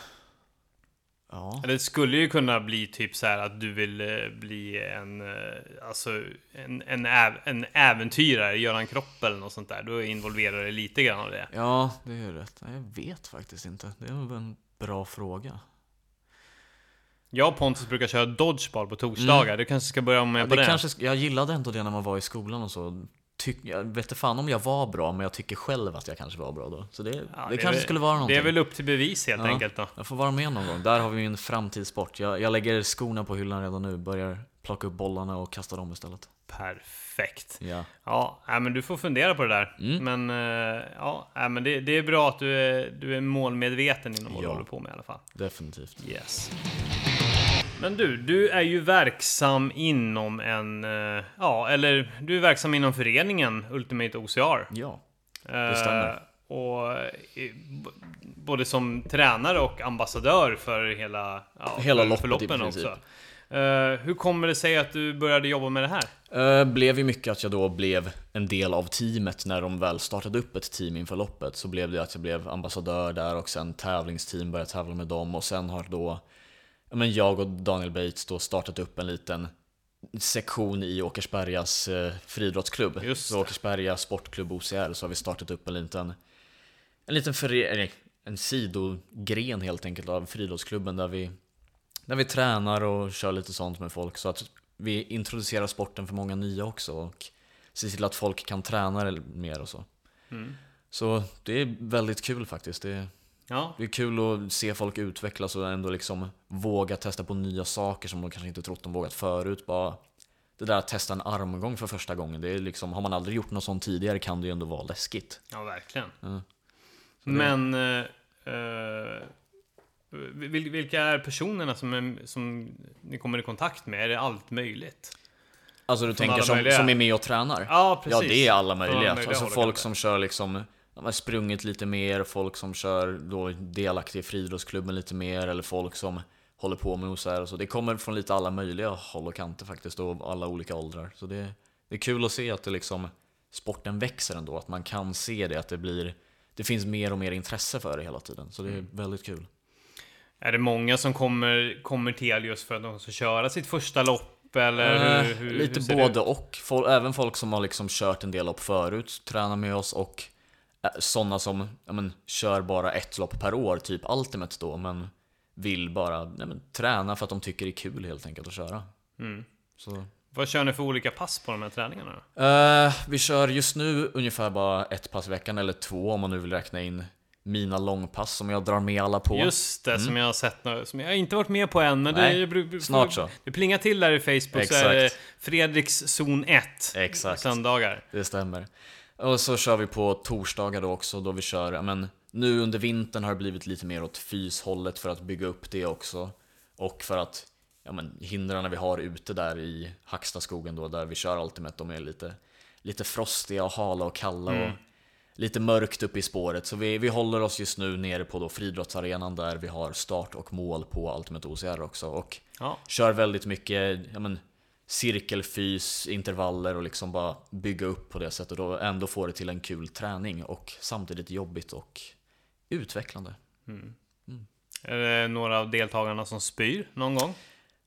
Ja det skulle ju kunna bli typ så här att du vill eh, bli en, eh, alltså en, en, äv, en äventyrare, göra en kropp eller något sånt där. Då involverar det lite grann av det. Ja, det är rätt. Jag vet faktiskt inte. Det är en bra fråga. Jag och Pontus brukar köra dodgeball på torsdagar. Du kanske ska börja med Mm. Ja, på det det? kanske, jag gillade ändå det när man var i skolan och så. Tyck, jag vet inte fan om jag var bra, men jag tycker själv att jag kanske var bra då. Så det, Ja, det, är kanske väl- skulle vara någonting. Det är väl upp till bevis helt Ja. enkelt då. Jag får vara med någon gång. Där har vi en framtidssport. Jag, jag lägger skorna på hyllan redan nu. Börjar plocka upp bollarna och kasta dem istället. Perfekt. Ja. Ja, men du får fundera på det där. Mm. Men eh, ja, men det, det är bra att du är, du är målmedveten inom vad du Ja. håller på med i alla fall. Definitivt. Yes. Men du, du är ju verksam inom en, eh, ja, eller du är verksam inom föreningen Ultimate OCR. Ja. Det stämmer. Och eh, b- både som tränare och ambassadör för hela, ja, Hela för, loppet i princip. också. Eh, hur kommer det sig att du började jobba med det här? Eh, blev ju mycket att jag då blev en del av teamet när de väl startade upp ett team inför loppet så blev det att jag blev ambassadör där och sen tävlingsteam började tävla med dem och sen har då men jag och Daniel Bates då startat upp en liten sektion i Åkersbergas eh, friidrottsklubb. Just så. Åkersberga Sportklubb OCR så har vi startat upp en liten en liten före- en sidogren helt enkelt av friidrottsklubben där vi där vi tränar och kör lite sånt med folk så att vi introducerar sporten för många nya också och ser till att folk kan träna mer och så. Mm. Så det är väldigt kul faktiskt. Det Ja, det är kul att se folk utvecklas och ändå liksom våga testa på nya saker som de kanske inte trott de vågat förut. Bara det där att testa en armgång för första gången, det är liksom, har man aldrig gjort något sånt tidigare kan det ju ändå vara läskigt. ja verkligen. Ja. Men eh, eh, vil- vilka är personerna som, är, som ni kommer i kontakt med? Är det allt möjligt? Alltså du tänker alla som, möjliga- som är med och tränar? Ja, precis. Ja, det är alla Från möjliga. alla möjliga alltså folk som kör liksom de har sprungit lite mer, folk som kör då delaktiga i friidrottsklubben lite mer eller folk som håller på med OSR och så. Det kommer från lite alla möjliga håll och kanter faktiskt och alla olika åldrar. Så det, det är kul att se att det liksom sporten växer ändå, att man kan se det, att det blir det finns mer och mer intresse för det hela tiden. Så det är Mm. väldigt kul. Är det många som kommer, kommer till just för att de ska köra sitt första lopp? Eller Eh, hur, hur, lite hur både och. Även folk som har liksom kört en del lopp förut tränar med oss och sådana som ja, men, kör bara ett lopp per år, typ Ultimate då, men vill bara ja, men, träna för att de tycker det är kul helt enkelt att köra. Mm. Så. Vad kör ni för olika pass på de här träningarna? Eh, vi kör just nu ungefär bara ett pass i veckan, eller två om man nu vill räkna in mina långpass som jag drar med alla på. Just det, som jag har sett nu, som jag inte varit med på än, men Mm. Nej, det, snart så. Det plingar till där i Facebook så är det Exakt. Fredriks zon 1. Exakt. Söndagar. Det stämmer. Och så kör vi på torsdagar då också, då vi kör, men nu under vintern har det blivit lite mer åt fyshållet för att bygga upp det också. Och för att, ja men hindren vi har ute där i Hackstaskogen då, där vi kör Ultimate, de är lite, lite frostiga och hala och kalla och lite mörkt uppe i spåret. Så vi, vi håller oss just nu nere på då friidrottsarenan där vi har start och mål på Ultimate OCR också. Och Ja. kör väldigt mycket ja, men, cirkelfys, intervaller och liksom bara bygga upp på det sättet och ändå få det till en kul träning och samtidigt jobbigt och utvecklande. Är det några av deltagarna som spyr någon gång?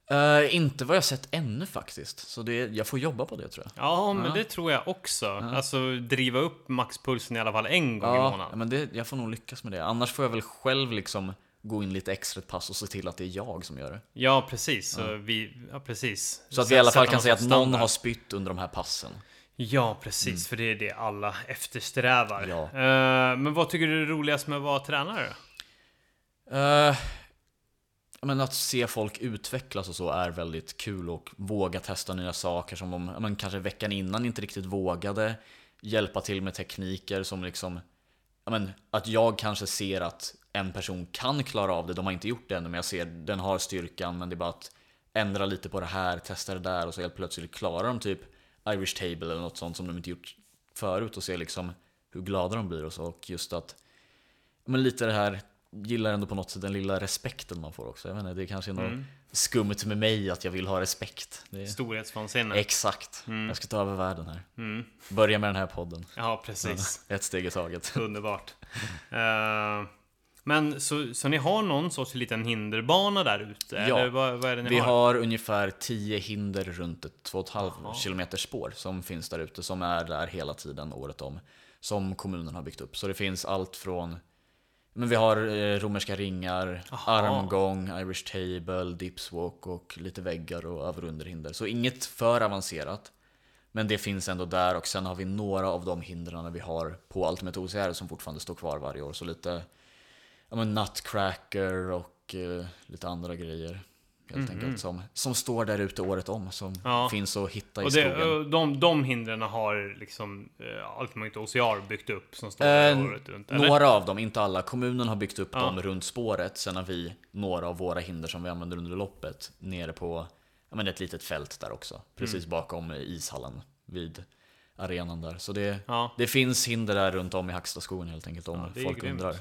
Eh, inte vad jag sett ännu faktiskt, så det, jag får jobba på det tror jag. Ja, men Ja. det tror jag också. Alltså driva upp maxpulsen i alla fall en gång i Ja, månaden. men det, jag får nog lyckas med det. Annars får jag väl själv liksom gå in lite extra ett pass och se till att det är jag som gör det. Ja, precis. Så vi, ja, precis. Så att vi i alla fall kan säga att någon har spytt under de här passen. Ja, precis. För det är det alla eftersträvar. Mm. Ja. Eh, men vad tycker du är roligast med att vara tränare? Uh, men att se folk utvecklas och så är väldigt kul och våga testa nya saker som de ja, men kanske veckan innan inte riktigt vågade. Hjälpa till med tekniker som liksom ja, men, Att jag kanske ser att en person kan klara av det, de har inte gjort det ännu men jag ser den har styrkan men det är bara att ändra lite på det här, testa det där och så helt plötsligt klarar de typ Irish table eller något sånt som de inte gjort förut och se liksom hur glada de blir och så och just att men lite det här, gillar ändå på något sätt den lilla respekten man får också. Jag inte, det kanske är något Mm. skumt med mig att jag vill ha respekt. Det är... Storhetsvansinne. Exakt. Jag ska ta över världen här. Mm. Börja med den här podden. Ja, precis. Ett steg i taget. Underbart. Eh, men så, så ni har någon sorts liten hinderbana där ute? Ja. Vad, vad är det ni Vi har? har ungefär 10 hinder runt ett 2,5 Jaha. km spår som finns där ute, som är där hela tiden året om. Som kommunen har byggt upp. Så det finns allt från men vi har eh, romerska ringar, Aha. armgång, Irish table, dipswalk och lite väggar och över och underhinder. Så inget för avancerat. Men det finns ändå där och sen har vi några av de hindren vi har på Ultimate OCR som fortfarande står kvar varje år. Så lite ja, men nutcracker och eh, lite andra grejer. Helt enkelt som, som står där ute året om. Som. Ja. finns att hitta i Och skogen. det, och de, de hindren har liksom uh, Ultimate OCR byggt upp som står Eh, året runt? Eller? Några av dem, inte alla. Kommunen har byggt upp Ja. dem runt spåret. Sen har vi några av våra hinder som vi använder under loppet nere på ja, men ett litet fält där också. Precis Mm. bakom ishallen vid arenan där. Så det, Ja. det finns hinder där runt om i Hackstaskogen helt enkelt om Ja, folk grymt. undrar.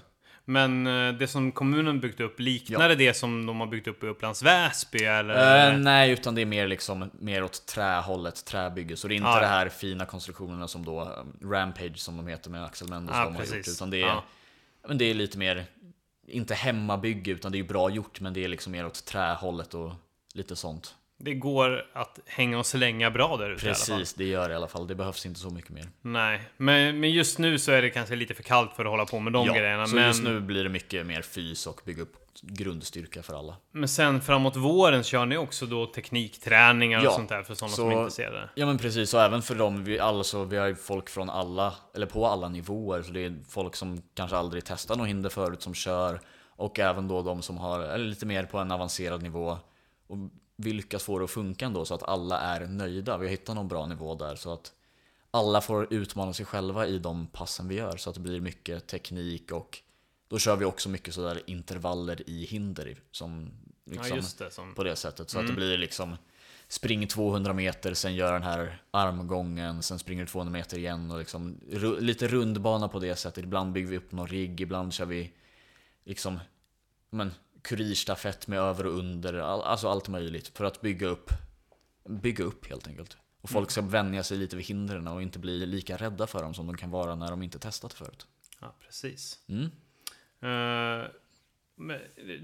Men eh, det som kommunen byggt upp, liknar det det som de har byggt upp i Upplands Väsby? Eller? Eh, nej, utan det är mer liksom mer åt trähållet, träbygge. Så det är inte Ja, ja. det här fina konstruktionerna som då um, Rampage som de heter med Axel Mendes Ja, de har gjort. Utan det är, Ja. men det är lite mer, inte hemmabygge utan det är bra gjort men det är liksom mer åt trähållet och lite sånt. Det går att hänga och slänga bra där ute i alla fall. Precis, det gör det i alla fall. Det behövs inte så mycket mer. Nej, men, men just nu så är det kanske lite för kallt för att hålla på med de grejerna. så Men, just nu blir det mycket mer fys och bygga upp grundstyrka för alla. men sen framåt våren kör ni också då teknikträningar och Ja, sånt där för sådana så- som är intresserade? Ja men precis, och även för dem, vi, alltså, vi har ju folk från alla, eller på alla nivåer. Så det är folk som kanske aldrig testat något hinder förut som kör. Och även då de som har, eller lite mer på en avancerad nivå. Och vi lyckas få det att funka ändå så att alla är nöjda. Vi har hittat någon bra nivå där så att alla får utmana sig själva i de passen vi gör. Så att det blir mycket teknik och då kör vi också mycket sådär intervaller i hinder som Liksom, Ja, det. Som... På det sättet. Så att det Mm. blir liksom Spring 200 meter, sen gör den här armgången, sen springer du 200 meter igen och liksom ru- lite rundbana på det sättet. Ibland bygger vi upp någon rigg, ibland kör vi liksom men, kurirstafett med över och under, all, alltså allt möjligt för att bygga upp Bygga upp helt enkelt. Och folk ska vänja sig lite vid hindren och inte bli lika rädda för dem som de kan vara när de inte testat förut. Ja, precis. Mm. Men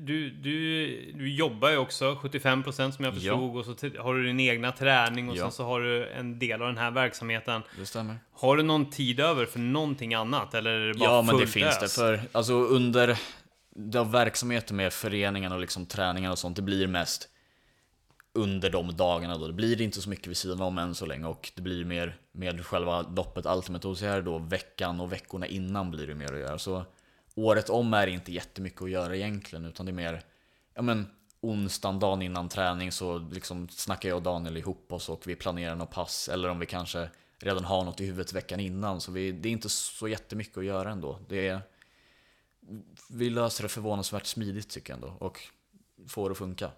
du, du, du jobbar ju också 75% som jag Ja. förstod och så har du din egna träning och Ja. sen så har du en del av den här verksamheten. Det stämmer. Har du någon tid över för någonting annat eller är det bara Ja men det finns ös? det. För alltså under de verksamheten med föreningen och liksom träningar och sånt, det blir mest under de dagarna då. Det blir inte så mycket vid sidan om än så länge och det blir mer med själva loppet Ultimate OCR då veckan och veckorna innan blir det mer att göra. Så året om är det inte jättemycket att göra egentligen utan det är mer, ja men onsdagen, dagen innan träning så liksom snackar jag och Daniel ihop oss och vi planerar något pass eller om vi kanske redan har något i huvudet veckan innan. Så vi, det är inte så jättemycket att göra ändå. Det är, vi löser det förvånansvärt smidigt tycker jag ändå och får det att funka.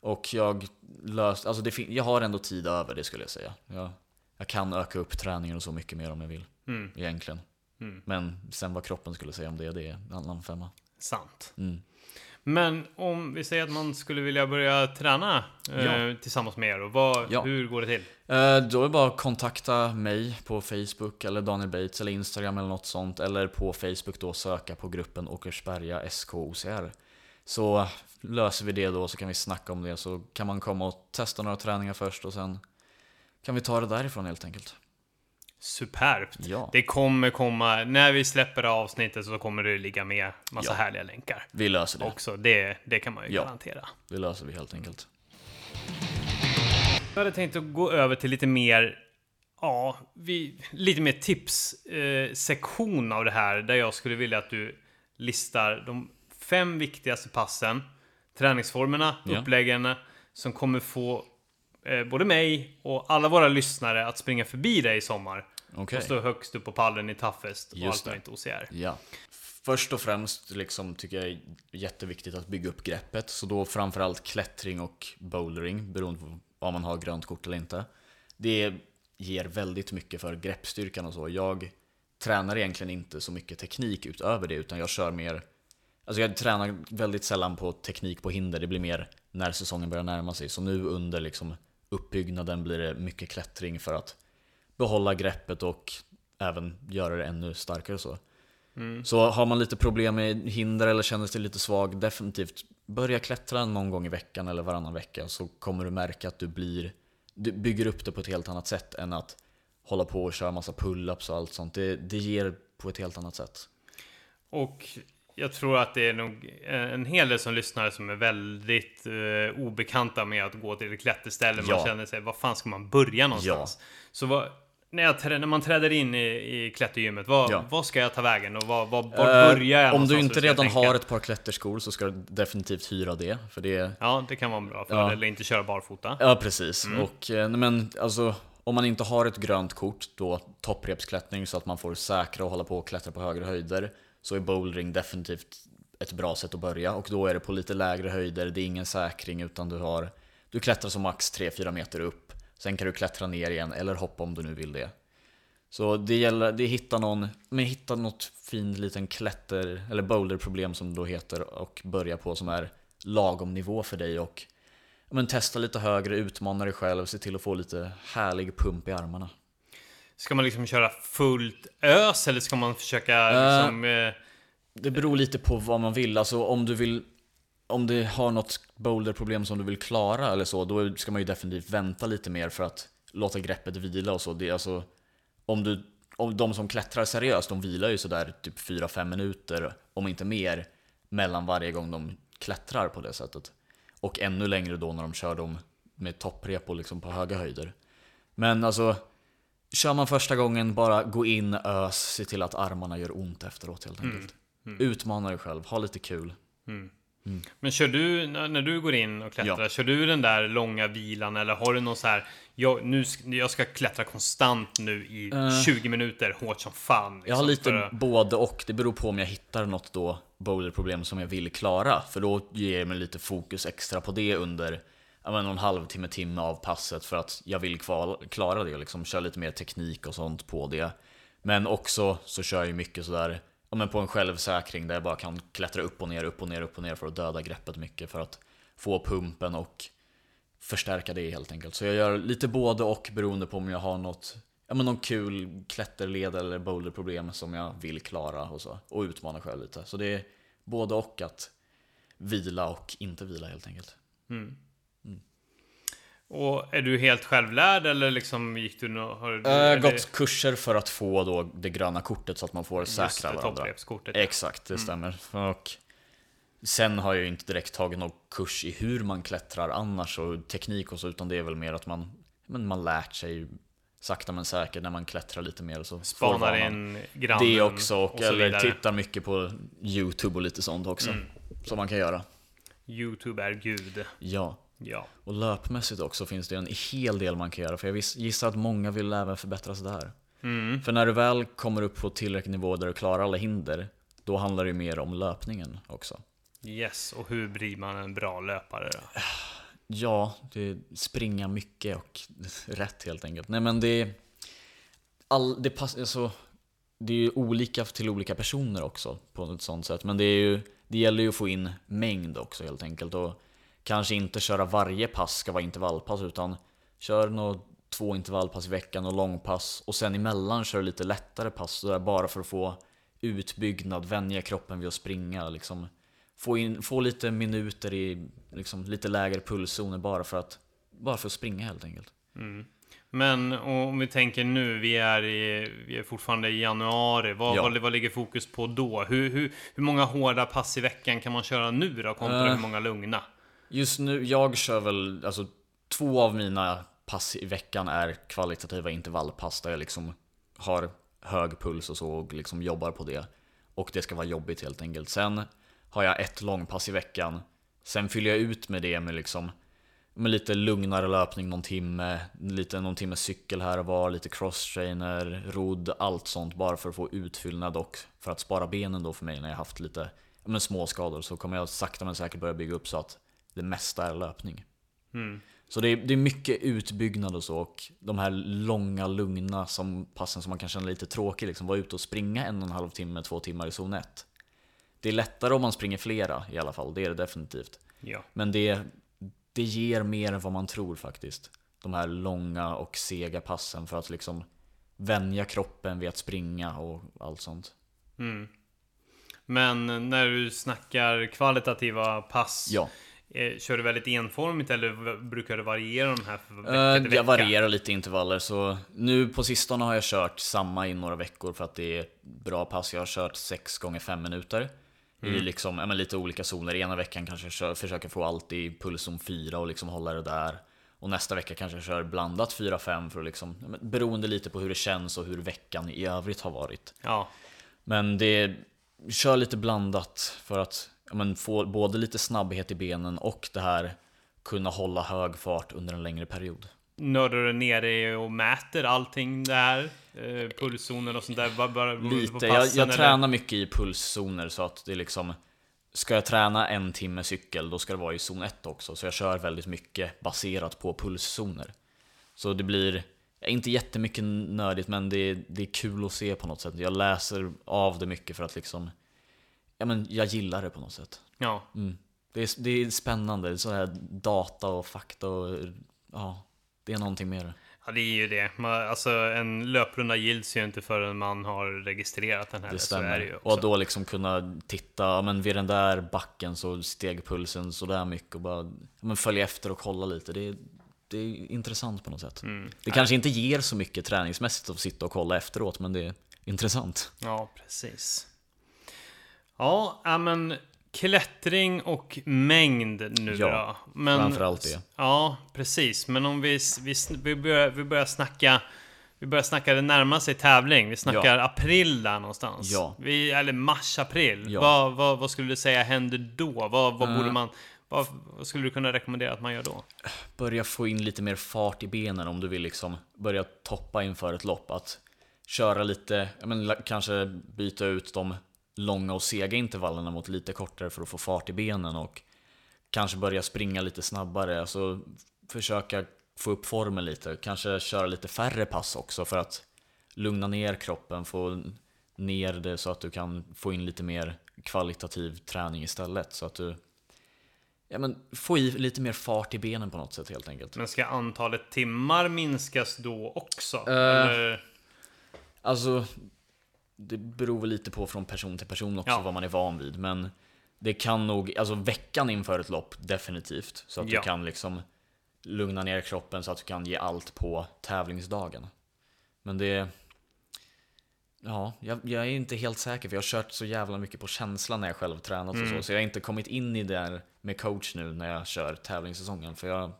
Och jag löst, alltså det jag har ändå tid över det skulle jag säga. Jag, jag kan öka upp träningen och så mycket mer om jag vill. Mm, Egentligen. mm, Men sen vad kroppen skulle säga om det, det är en annan femma. sant. Mm. Men om vi säger att man skulle vilja börja träna eh, Ja. tillsammans med er, och vad, Ja. hur går det till? Eh, Då är det bara att kontakta mig på Facebook eller Daniel Bates eller Instagram eller något sånt. Eller på Facebook då söka på gruppen Åkersberga SKOCR. Så löser vi det då så kan vi snacka om det så kan man komma och testa några träningar först och sen kan vi ta det därifrån helt enkelt. Superbt! Ja, Det kommer komma, när vi släpper avsnittet så kommer det ligga med massa Ja. härliga länkar. vi löser det. Också, det, det kan man ju Ja. garantera. Det löser vi helt enkelt. Jag hade tänkt att gå över till lite mer, ja, vi, lite mer tipssektion eh, av det här. Där jag skulle vilja att du listar de fem viktigaste passen, träningsformerna, Ja. uppläggen som kommer få eh, både mig och alla våra lyssnare att springa förbi dig i sommar. Okej. Och stå högst upp på pallen i Toughest och Just allt möjligt OCR. Ja. Först och främst liksom, tycker jag är jätteviktigt att bygga upp greppet. Så då framförallt klättring och bouldering, beroende på om man har grönt kort eller inte. Det ger väldigt mycket för greppstyrkan och så. Jag tränar egentligen inte så mycket teknik utöver det, utan jag kör mer... Alltså jag tränar väldigt sällan på teknik på hinder, det blir mer när säsongen börjar närma sig. Så nu under liksom uppbyggnaden blir det mycket klättring för att behålla greppet och även göra det ännu starkare så. Mm. Så har man lite problem med hinder eller känner sig lite svag, definitivt börja klättra någon gång i veckan eller varannan vecka så kommer du märka att du blir Du bygger upp det på ett helt annat sätt än att hålla på och köra massa pull-ups och allt sånt. Det, det ger på ett helt annat sätt. Och jag tror att det är nog en hel del som lyssnar som är väldigt eh, obekanta med att gå till ett klätterställe. Man Ja. känner sig, var fan ska man börja någonstans? Så vad, när, jag, när man träder in i, i klättergymmet, vad, Ja. vad ska jag ta vägen och vad, vad, var Eh, börjar jag Om du inte redan har ett par klätterskor så ska du definitivt hyra det. För det Ja, det kan vara bra för Ja. eller inte köra barfota. Ja, precis. Mm. Och, eh, nej, men alltså, om man inte har ett grönt kort, då topprepsklättring så att man får säkra och hålla på och klättra på högre höjder, så är bouldering definitivt ett bra sätt att börja. Och då är det på lite lägre höjder, det är ingen säkring utan du har Du klättrar som max 3-4 meter upp, sen kan du klättra ner igen eller hoppa om du nu vill det. Så det gäller, det är hitta någon, men hitta något fin liten klätter eller boulderproblem som det då heter och börja på som är lagom nivå för dig och men testa lite högre, utmana dig själv, se till att få lite härlig pump i armarna. Ska man liksom köra fullt ös eller ska man försöka Eh, liksom... Eh, Det beror lite på vad man vill, alltså om du vill om du har något boulderproblem som du vill klara eller så, då ska man ju definitivt vänta lite mer för att låta greppet vila och så. Det är alltså, om, du, om de som klättrar seriöst, de vilar ju sådär typ 4-5 minuter, om inte mer, mellan varje gång de klättrar på det sättet. Och ännu längre då när de kör dem med topprep och liksom på höga höjder. Men alltså, kör man första gången, bara gå in, ös, se till att armarna gör ont efteråt helt enkelt. Utmana dig själv, ha lite kul. mm. Men kör du, när du går in och klättrar, Ja. kör du den där långa vilan eller har du någon så här jag, nu, jag ska klättra konstant nu i Eh. 20 minuter, hårt som fan. Jag liksom, har lite för både och. Det beror på om jag hittar något då boulderproblem som jag vill klara. För då ger jag mig lite fokus extra på det under ja, men någon halvtimme, timme av passet för att jag vill kval- klara det och liksom köra lite mer teknik och sånt på det. Men också så kör jag mycket sådär ja, men på en självsäkring där jag bara kan klättra upp och ner, upp och ner, upp och ner för att döda greppet mycket för att få pumpen och förstärka det helt enkelt. Så jag gör lite både och beroende på om jag har något Ja men någon kul klätterled eller boulderproblem som jag vill klara och så. Och utmana själv lite. Så det är både och att vila och inte vila helt enkelt. Mm. Och är du helt självlärd eller liksom gick du nå, har du, eller- gått kurser för att få då det gröna kortet så att man får just säkra det, varandra. topprepskortet. Exakt, det stämmer. Och sen har jag ju inte direkt tagit någon kurs i hur man klättrar annars och teknik och så, utan det är väl mer att man, men man lärt sig sakta men säkert när man klättrar lite mer så. Spanar in grannen Det också, och, och eller tittar mycket på YouTube och lite sånt också. Som man kan göra. Youtube är gud. Ja. Ja. Och löpmässigt också finns det en hel del man kan göra. För jag gissar att många vill även förbättra sig där. Mm. För när du väl kommer upp på tillräcklig nivå där du klarar alla hinder, då handlar det ju mer om löpningen också. Yes, och hur blir man en bra löpare då? Ja, det springa mycket och rätt helt enkelt. Nej men det... All, det, pass, alltså, det är ju olika till olika personer också på ett sånt sätt. Men det, är ju, det gäller ju att få in mängd också helt enkelt. Och kanske inte köra varje pass ska vara intervallpass utan kör nog två intervallpass i veckan och långpass. Och sen emellan kör lite lättare pass så där bara för att få utbyggnad, vänja kroppen vid att springa. Liksom, få, in, få lite minuter i liksom, lite lägre pulszoner bara för att, bara för att springa helt enkelt. Men om vi tänker nu, vi är, i, vi är fortfarande i januari. Vad, Ja. vad, vad ligger fokus på då? Hur, hur, hur många hårda pass i veckan kan man köra nu då? Kontra Eh. hur många lugna? Just nu, jag kör väl, alltså två av mina pass i veckan är kvalitativa intervallpass där jag liksom har hög puls och så och liksom jobbar på det. Och det ska vara jobbigt helt enkelt. Sen har jag ett långpass i veckan. Sen fyller jag ut med det med liksom med lite lugnare löpning någon timme, lite någon timme cykel här och var, lite crosstrainer, rodd, allt sånt bara för att få utfyllnad och för att spara benen då för mig när jag haft lite men småskador så kommer jag sakta men säkert börja bygga upp så att det mesta är löpning. Mm. Så det är, det är mycket utbyggnad och så och de här långa lugna som passen som man kan känna lite tråkig liksom, vara ute och springa en och en halv timme, två timmar i zon 1. Det är lättare om man springer flera i alla fall, det är det definitivt. Ja. Men det, det ger mer än vad man tror faktiskt. De här långa och sega passen för att liksom vänja kroppen vid att springa och allt sånt. Mm. Men när du snackar kvalitativa pass, Ja, kör du väldigt enformigt eller brukar du variera de här för vecka Eh, till vecka? jag varierar lite intervaller så nu på sistone har jag kört samma i några veckor för att det är bra pass. Jag har kört 6 gånger 5 minuter i liksom, ja, men lite olika zoner. Ena veckan kanske jag kör, försöker få allt i pulszon 4 och liksom hålla det där. Och nästa vecka kanske jag kör blandat 4-5 för att liksom, beroende lite på hur det känns och hur veckan i övrigt har varit. Ja. Men det kör lite blandat för att ja, men, få både lite snabbhet i benen och det här kunna hålla hög fart under en längre period. Nördar du ner dig och mäter allting där? Eh, pulszoner och sånt där? Bara, bara Lite, jag, passen, jag eller? tränar mycket i pulszoner så att det är liksom Ska jag träna en timme cykel då ska det vara i zon 1 också Så jag kör väldigt mycket baserat på pulszoner Så det blir inte jättemycket nördigt men det är, det är kul att se på något sätt Jag läser av det mycket för att liksom Ja men jag gillar det på något sätt Ja. mm. det, är, det är spännande, det är så här data och fakta och Ja, det är någonting mer ja, det är ju det. Man, alltså, en löprunda gills ju inte förrän man har registrerat den här. Det det stämmer. också. och då liksom kunna titta, men vid den där backen så steg pulsen sådär mycket och bara men följa efter och kolla lite. Det det är intressant på något sätt. Mm. Det kanske inte ger så mycket träningsmässigt att sitta och kolla efteråt, men det är intressant. Ja, precis. Ja, ja, men klättring och mängd nu Ja, då. Men, framförallt det. Ja, precis. Men om vi, vi, vi, börjar, vi börjar snacka vi börjar snacka, det närmar sig tävling. Vi snackar april där någonstans. Ja. Vi, eller mars, april. Ja. Vad, vad, vad skulle du säga händer då? Vad, vad Eh. borde man... Vad, vad skulle du kunna rekommendera att man gör då? börja få in lite mer fart i benen om du vill liksom börja toppa inför ett lopp. Att köra lite, ja, men, kanske byta ut de långa och sega intervallerna mot lite kortare för att få fart i benen och kanske börja springa lite snabbare. Alltså försöka få upp formen lite. Kanske köra lite färre pass också för att lugna ner kroppen, få ner det så att du kan få in lite mer kvalitativ träning istället. Så att du ja, men, få i lite mer fart i benen på något sätt helt enkelt. Men ska antalet timmar minskas då också? Eller? Alltså, det beror väl lite på från person till person också Ja. vad man är van vid. Men det kan nog, alltså veckan inför ett lopp definitivt. Så att Ja. du kan liksom lugna ner kroppen så att du kan ge allt på tävlingsdagen. Men det... Ja, jag, jag är inte helt säker för jag har kört så jävla mycket på känsla när jag själv tränat och Mm. så. Så jag har inte kommit in i det här med coach nu när jag kör tävlingssäsongen. För jag...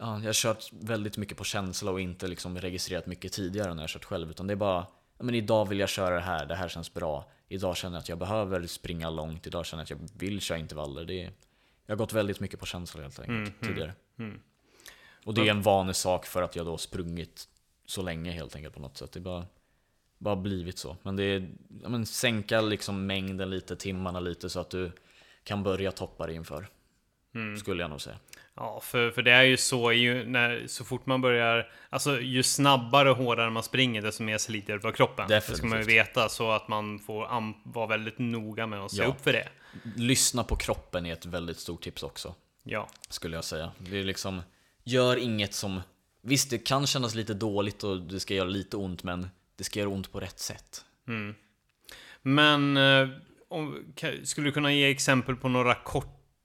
Ja, jag har kört väldigt mycket på känsla och inte liksom registrerat mycket tidigare när jag kört själv. Utan det är bara, men idag vill jag köra det här, det här känns bra. Idag känner jag att jag behöver springa långt, idag känner jag att jag vill köra intervaller. Det är, jag har gått väldigt mycket på känsla helt enkelt Mm, mm, tidigare. mm. Och det är en vanlig sak för att jag då sprungit så länge helt enkelt på något sätt. Det är bara, bara blivit så. Men det är, men sänka liksom mängden lite, timmarna lite så att du kan börja toppa det inför. Mm. Skulle jag nog säga. Ja, för, för det är ju så ju när, så fort man börjar, alltså ju snabbare och hårdare man springer desto mer sliter det på kroppen. Det ska man ju Definitivt. veta så att man får vara väldigt noga med att se Ja. upp för det. Lyssna på kroppen är ett väldigt stort tips också. Ja, Skulle jag säga. Det är liksom, gör inget som... Visst, det kan kännas lite dåligt och det ska göra lite ont, men det ska göra ont på rätt sätt. mm. Men eh, om, skulle du kunna ge exempel på några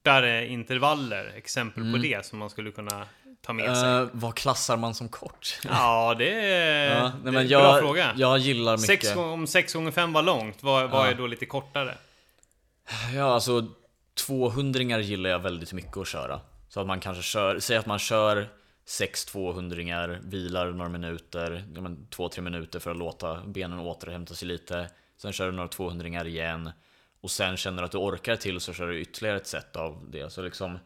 kortare intervaller? Exempel på det som man skulle kunna ta med sig? Uh, vad klassar man som kort? Ja, det är, Ja, det nej, är men en jag, bra fråga. Jag gillar mycket... Sex, om 6 gånger 5 var långt, vad, vad Ja. är då lite kortare? Ja, alltså 200 gillar jag väldigt mycket att köra. Så att man kanske kör, säg att man kör 6 200 vilar några minuter, ja, men 2-3 minuter för att låta benen återhämta sig lite. Sen kör du några 200 igen. Och sen känner att du orkar till så kör du ytterligare ett set av det. Så liksom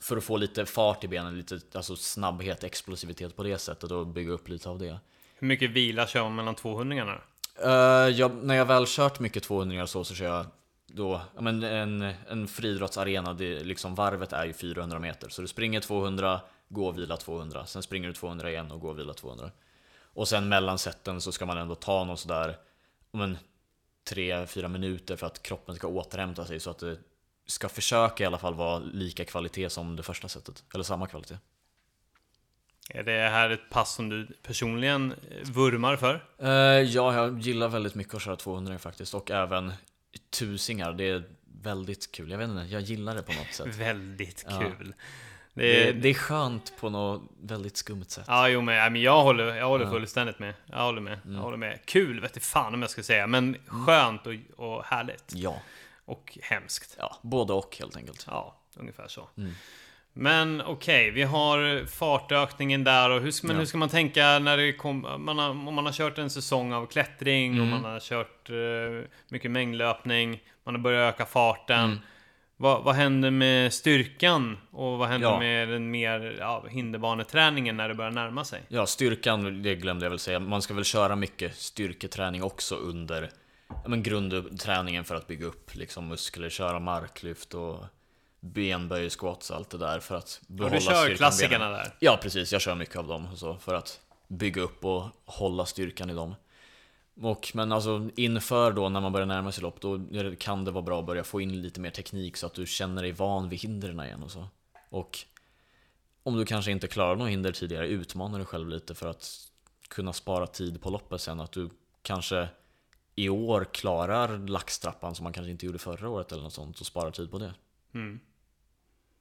för att få lite fart i benen, lite alltså snabbhet, explosivitet på det sättet och bygga upp lite av det. Hur mycket vila kör man mellan 200 Uh, jag, när jag väl kört mycket 200 så, så kör jag då, ja, men en, en friidrottsarena, det, liksom varvet är ju 400 meter. Så du springer 200, gå och vila 200. Sen springer du 200 igen och gå och vila 200. Och sen mellan sätten så ska man ändå ta någon sådär, om en 3-4 minuter för att kroppen ska återhämta sig så att det ska försöka i alla fall vara lika kvalitet som det första sättet. Eller samma kvalitet. Är det här ett pass som du personligen eh, vurmar för? Eh, ja, jag gillar väldigt mycket att köra 200 faktiskt. Och även tusingar. Det är väldigt kul. Jag vet inte, jag gillar det på något sätt. Väldigt Ja. kul. Det Det, är, det är skönt på något väldigt skumt sätt. Ja, jo, men, ja, men jag håller, jag håller fullständigt med. Jag håller med. Mm. Jag håller med. Kul vet inte fan om jag ska säga, men skönt och, och härligt. Ja, Och hemskt. ja, både och helt enkelt. Ja, ungefär så. Mm. Men okej, vi har fartökningen där och hur ska, men Ja. hur ska man tänka när det kom, man har, om man har kört en säsong av klättring och Mm. man har kört eh, mycket mängdlöpning, man har börjat öka farten. Vad, vad händer med styrkan och vad händer Ja. med den mer ja, hinderbaneträningen när det börjar närma sig? Ja, styrkan, det glömde jag väl säga. Man ska väl köra mycket styrketräning också under ja, men grundträningen för att bygga upp liksom, muskler, köra marklyft och benböj, squats och allt det där för att Och behålla du kör styrkan klassikerna där? Ja, precis. Jag kör mycket av dem så för att bygga upp och hålla styrkan i dem. Och, men alltså inför då när man börjar närma sig lopp, då kan det vara bra att börja få in lite mer teknik så att du känner dig van vid hindren igen och så. Och om du kanske inte klarar något hinder tidigare, utmana dig själv lite för att kunna spara tid på loppet sen. Att du kanske i år klarar laxtrappan som man kanske inte gjorde förra året eller något sånt och sparar tid på det. Mm.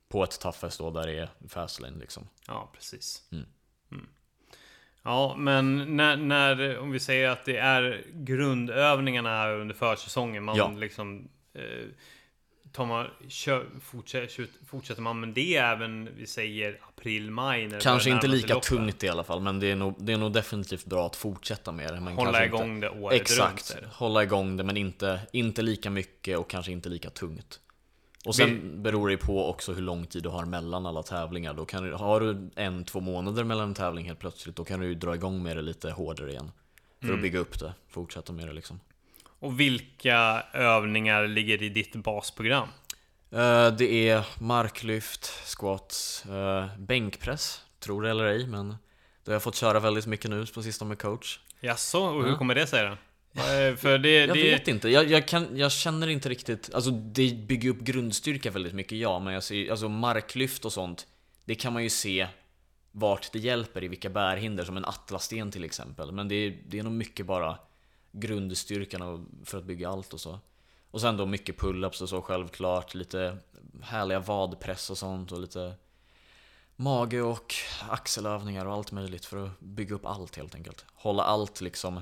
På ett toughest då där det är fastlane liksom. Ja, precis. Mm. Mm. Ja, men när, när, om vi säger att det är grundövningarna här under försäsongen, man Ja. liksom eh, tar man, kör, fortsätter, fortsätter man med det även, vi säger april, maj? När Kanske inte lika tungt i alla fall, men det är nog, det är nog definitivt bra att fortsätta med det. Men Hålla igång inte, det året Exakt, runt. hålla igång det men inte, inte lika mycket och kanske inte lika tungt. Och sen beror det ju på också hur lång tid du har mellan alla tävlingar. Då kan du, har du en, två månader mellan en tävling helt plötsligt, då kan du ju dra igång med det lite hårdare igen. För Mm. att bygga upp det, fortsätta med det liksom. Och vilka övningar ligger i ditt basprogram? Eh, Det är marklyft, squats, eh, bänkpress, tror det eller ej, men det har jag fått köra väldigt mycket nu på sistone med coach. Jaså, och hur kommer det sig då? Eh, För det, Jag det, vet inte, jag, jag, kan, jag känner inte riktigt, alltså det bygger upp grundstyrka väldigt mycket ja, men jag ser, alltså marklyft och sånt, det kan man ju se vart det hjälper i vilka bärhinder, som en atlassten till exempel. Men det är, det är nog mycket bara grundstyrkan för att bygga allt och så. Och sen då mycket pull-ups och så självklart, lite härliga vadpress och sånt och lite mage och axelövningar och allt möjligt för att bygga upp allt helt enkelt. Hålla allt liksom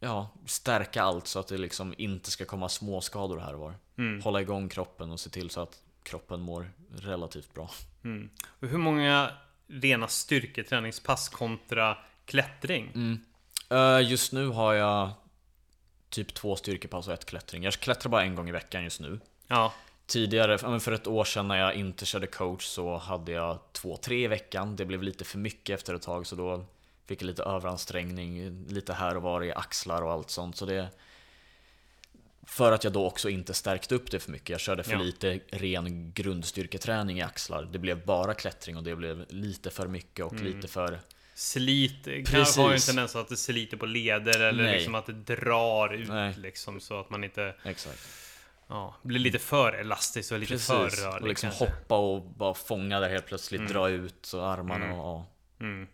Ja, stärka allt så att det liksom inte ska komma småskador här och var. mm, Hålla igång kroppen och se till så att kroppen mår relativt bra. mm. Och hur många rena styrketräningspass kontra klättring? Mm. Eh, Just nu har jag typ två styrkepass och ett klättring. Jag klättrar bara en gång i veckan just nu. Ja, Tidigare, för ett år sedan när jag inte körde coach så hade jag två, tre i veckan. Det blev lite för mycket efter ett tag så då fick lite överansträngning, lite här och var i axlar och allt sånt. Så det för att jag då också inte stärkte upp det för mycket. Jag körde för Ja. lite ren grundstyrketräning i axlar. Det blev bara klättring och det blev lite för mycket och Mm. lite för... slit kan Precis. har ju en tendens att det sliter på leder eller Nej. liksom att det drar ut Nej. liksom så att man inte Exakt. ja, blir lite för elastisk och lite Precis. för rörlig och liksom kanske. hoppa och bara fånga där helt plötsligt, Mm. dra ut och armarna Mm. och ja. Mm,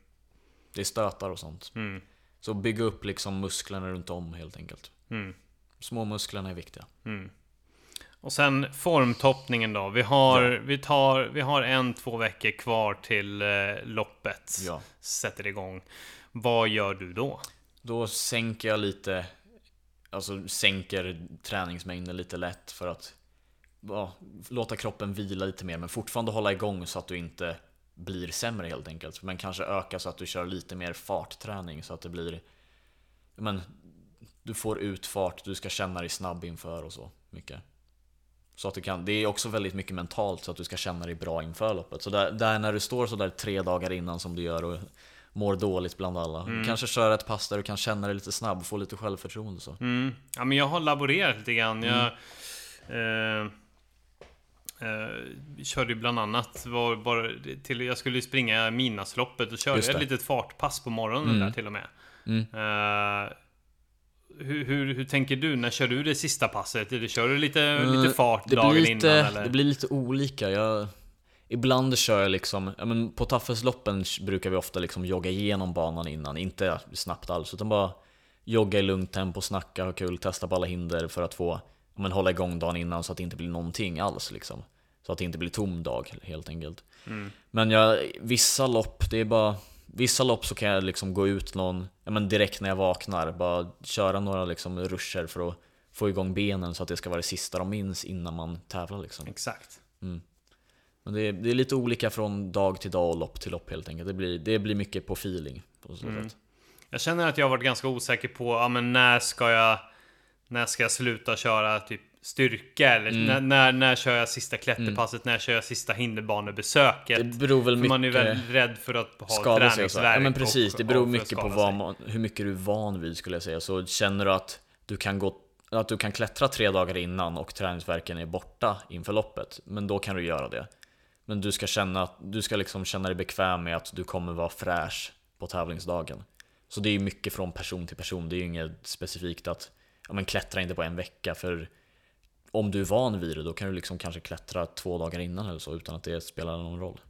Det är stötar och sånt. mm, Så bygga upp liksom musklerna runt om helt enkelt. mm, Små musklerna är viktiga. mm. Och sen formtoppningen då. Vi har, Ja. vi tar, vi har en, två veckor kvar till eh, loppet. Ja. Sätter igång. Vad gör du då? Då sänker jag lite, alltså sänker träningsmängden lite lätt för att ja, låta kroppen vila lite mer men fortfarande hålla igång så att du inte blir sämre helt enkelt. Men kanske öka så att du kör lite mer fartträning så att det blir men, du får ut fart, du ska känna dig snabb inför och så mycket. Så att du kan, det är också väldigt mycket mentalt så att du ska känna dig bra inför loppet. Så där, där när du står så där tre dagar innan som du gör och mår dåligt bland alla. Mm. Kanske köra ett pass där du kan känna dig lite snabb och få lite självförtroende så. Mm. Ja, men jag har laborerat lite grann. Jag Mm. eh, eh, körde ju bland annat, var, bara till, jag skulle ju springa Midnattsloppet och körde ett det. litet fartpass på morgonen Mm. där till och med. Mm. Eh, hur, hur, hur tänker du? När kör du det sista passet? Eller kör du lite, Eh, lite fart Det dagen lite, innan? Eller? det blir lite olika. Jag, ibland kör jag liksom, ja, men på Taffesloppen brukar vi ofta liksom jogga igenom banan innan. Inte snabbt alls, utan bara jogga i lugnt tempo, snacka, ha kul, testa på alla hinder för att få ja, men, hålla igång dagen innan så att det inte blir någonting alls. Liksom. Så att det inte blir tom dag helt enkelt. Mm. Men jag, vissa lopp, det är bara Vissa lopp så kan jag liksom gå ut någon, ja men direkt när jag vaknar, bara köra några liksom ruscher för att få igång benen så att det ska vara det sista de minns innan man tävlar liksom. Exakt. Men det är, det är lite olika från dag till dag och lopp till lopp helt enkelt. Det blir, det blir mycket på feeling. På så Mm. Jag känner att jag har varit ganska osäker på, ja men när ska jag När ska jag sluta köra typ styrka? Eller Mm. när, när, när kör jag sista klätterpasset? När kör jag sista hinderbanebesöket? Det beror väl mycket... man är väl rädd för att ha skada träningsvärk. Ja men precis, och- det beror mycket på vad man, hur mycket du är van vid skulle jag säga. Så känner du att du kan gå att du kan klättra tre dagar innan och träningsverken är borta inför loppet, men då kan du göra det. Men du ska känna, att- du ska liksom känna dig bekväm med att du kommer vara fräsch på tävlingsdagen. Så det är mycket från person till person, det är ju inget specifikt att ja, men klättra inte på en vecka för om du är van vid det, då kan du liksom kanske klättra två dagar innan eller så utan att det spelar någon roll.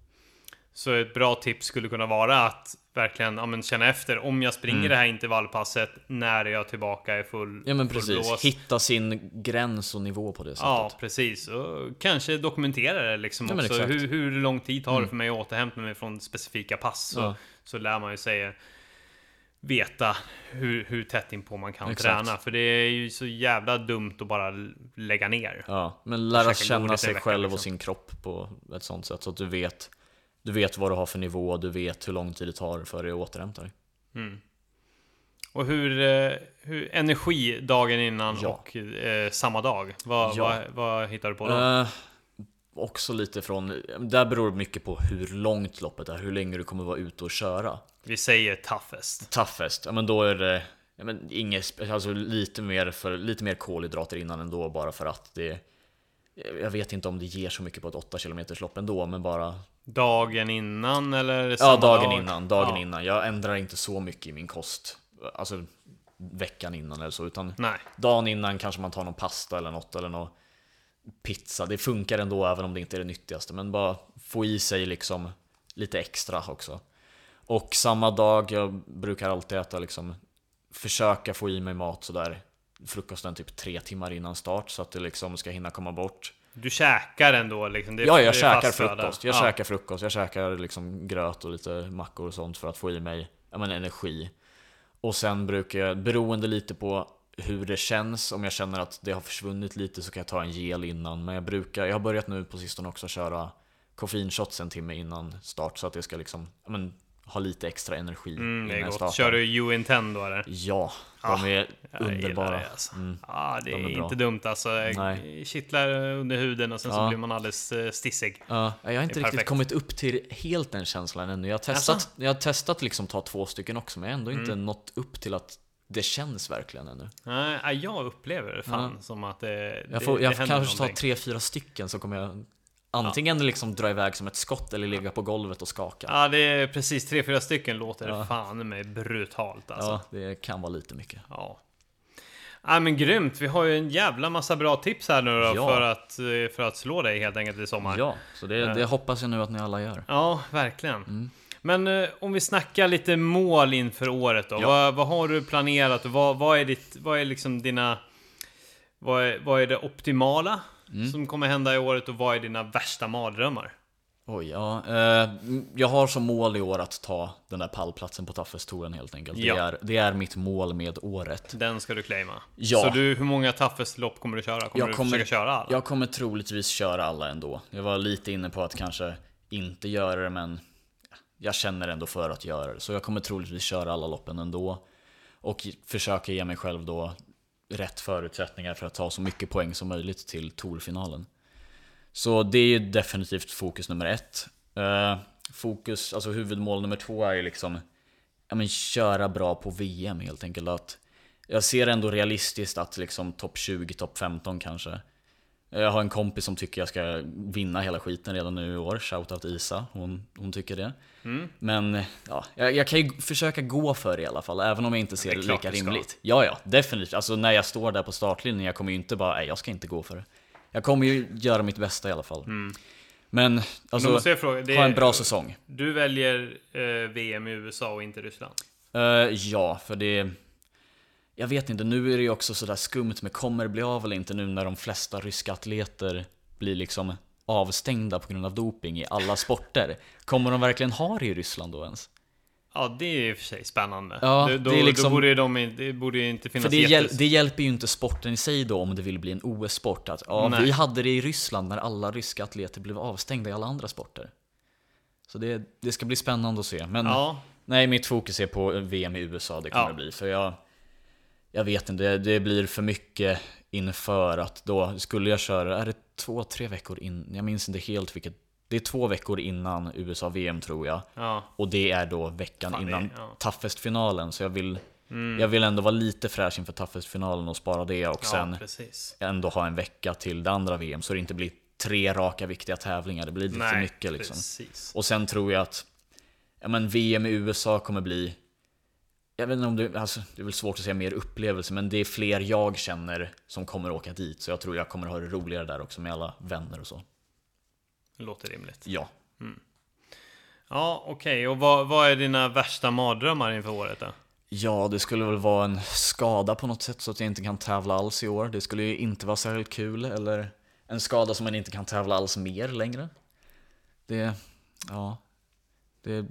Så ett bra tips skulle kunna vara att verkligen ja, men känna efter om jag springer Mm. det här intervallpasset när är jag tillbaka i full Ja men precis, hitta sin gräns och nivå på det sättet. Ja, precis. Och kanske dokumentera det liksom Ja, också. Hur, hur lång tid tar det Mm. för mig att återhämta mig från specifika pass? Så, Ja. så lär man ju sig. Veta hur, hur tätt inpå man kan Exakt. träna. För det är ju så jävla dumt att bara lägga ner. Ja, men lära känna sig själv och liksom. sin kropp på ett sånt sätt så att du vet Du vet vad du har för nivå, du vet hur lång tid det tar för dig att återhämta dig. Mm. Och hur, eh, hur energi dagen innan Ja. och eh, samma dag? Vad, Ja. vad, vad hittar du på då? Eh, också lite från, där beror det mycket på hur långt loppet är, hur länge du kommer vara ute och köra. Vi säger toughest. Toughest, ja men då är det ja, men inget, alltså lite mer, för, lite mer kolhydrater innan ändå bara för att det Jag vet inte om det ger så mycket på ett 8 km lopp ändå, men bara Dagen innan eller Ja, samma dagen dag? innan, dagen Ja. innan. Jag ändrar inte så mycket i min kost Alltså veckan innan eller så, utan Nej. dagen innan kanske man tar någon pasta eller något eller någon pizza. Det funkar ändå även om det inte är det nyttigaste, men bara få i sig liksom lite extra också. Och samma dag, jag brukar alltid äta liksom försöka få i mig mat sådär frukosten typ tre timmar innan start så att det liksom ska hinna komma bort. Du käkar ändå liksom? Det, Ja, jag det käkar frukost. Jag ja. käkar frukost. Jag käkar liksom gröt och lite mackor och sånt för att få i mig ja, men energi. Och sen brukar jag, beroende lite på hur det känns, om jag känner att det har försvunnit lite så kan jag ta en gel innan. Men jag brukar, jag har börjat nu på sistone också köra koffeinshots en timme innan start så att jag ska liksom men, ha lite extra energi Mm, det är jag gott. startar. Kör du U-Intend då eller? Ja, de Ah, är Jag underbara. det, alltså. Mm. Ja, det är, de är bra. inte dumt alltså. Nej. Kittlar under huden och sen så Ja. blir man alldeles eh, stissig. Ja, jag har inte är riktigt perfekt. kommit upp till helt den känslan ännu. Jag har testat, Jaså? jag har testat liksom ta två stycken också, men jag har ändå inte Mm. nått upp till att det känns verkligen ännu. Nej, jag upplever det fan som att det, Jag det, får, jag det kanske ta någonting. tre, fyra stycken så kommer jag antingen liksom dra iväg som ett skott eller ligga på golvet och skaka. Ja, det är precis tre, fyra stycken låter Ja. fan med brutalt alltså. Ja, det kan vara lite mycket. Ja. Ja men grymt, vi har ju en jävla massa bra tips här nu då Ja. för, att, eh, för att slå dig helt enkelt i sommar. Ja, så det, det hoppas jag nu att ni alla gör. Ja, verkligen. Mm. Men eh, om vi snackar lite mål inför året då. Ja. Vad, vad har du planerat och vad, vad är ditt, vad är liksom dina... Vad är, vad är det optimala Mm. som kommer hända i året och vad är dina värsta mardrömmar? Oj, ja. Eh, jag har som mål i år att ta den där pallplatsen på Toughest-touren helt enkelt. Ja. Det, är, det är mitt mål med året. Den ska du claima. Ja. Så du, hur många toughest lopp kommer du köra? Kommer Jag du kommer- försöka köra alla? Jag kommer troligtvis köra alla ändå. Jag var lite inne på att kanske inte göra det, men jag känner ändå för att göra det. Så jag kommer troligtvis köra alla loppen ändå. Och försöka ge mig själv då rätt förutsättningar för att ta så mycket poäng som möjligt till Tourfinalen. Så det är ju definitivt fokus nummer ett. Eh, fokus, alltså huvudmål nummer två är ju liksom ja, men köra bra på VM helt enkelt. Att jag ser ändå realistiskt att liksom topp 20, topp 15 kanske. Jag har en kompis som tycker jag ska vinna hela skiten redan nu i år. Shoutout Isa, hon, hon tycker det. Mm. Men ja, jag, jag kan ju försöka gå för det i alla fall, även om jag inte ser det det lika rimligt. Ja, ja, definitivt. Alltså när jag står där på startlinjen, jag kommer ju inte bara, nej jag ska inte gå för det. Jag kommer ju göra mitt bästa i alla fall. Men Men alltså, fråga, ha en bra säsong. Du väljer eh, VM i USA och inte Ryssland? Eh, ja, för det... Jag vet inte, nu är det ju också sådär skumt med kommer det bli av eller inte nu när de flesta ryska atleter blir liksom avstängda på grund av doping i alla sporter. Kommer de verkligen ha det i Ryssland då ens? Ja, det är i och för sig spännande. Ja, det, då, det är liksom- då borde ju de, det borde ju inte finnas För det, hjäl- det hjälper ju inte sporten i sig då om det vill bli en OS-sport. Att ja, Nej. vi hade det i Ryssland när alla ryska atleter blev avstängda i alla andra sporter. Så det, det ska bli spännande att se. Men Ja, Nej, mitt fokus är på VM i USA, det kommer Ja. det bli. För jag, jag vet inte, det, blir för mycket inför att då skulle jag köra, är det två, tre veckor in? Jag minns inte helt vilket. Det är två veckor innan USA-VM tror jag. ja. Och det är då veckan Fan, innan ja. Toughest-finalen. Så jag vill, Mm. jag vill ändå vara lite fräsch inför Toughest-finalen och spara det. Och ja, sen precis. ändå ha en vecka till det andra VM. Så det inte blir tre raka viktiga tävlingar. Det blir lite för mycket liksom. precis. Och sen tror jag att ja, men VM i USA kommer bli jag vet inte om det, alltså, det är väl svårt att säga mer upplevelse, men det är fler jag känner som kommer åka dit. Så jag tror jag kommer ha det roligare där också med alla vänner och så. Låter rimligt. Ja. Ja, okej. Och vad, vad är dina värsta mardrömmar inför året då? Ja, det skulle väl vara en skada på något sätt så att jag inte kan tävla alls i år. Det skulle ju inte vara särskilt kul. Eller en skada som man inte kan tävla alls mer längre. Det, ja, det,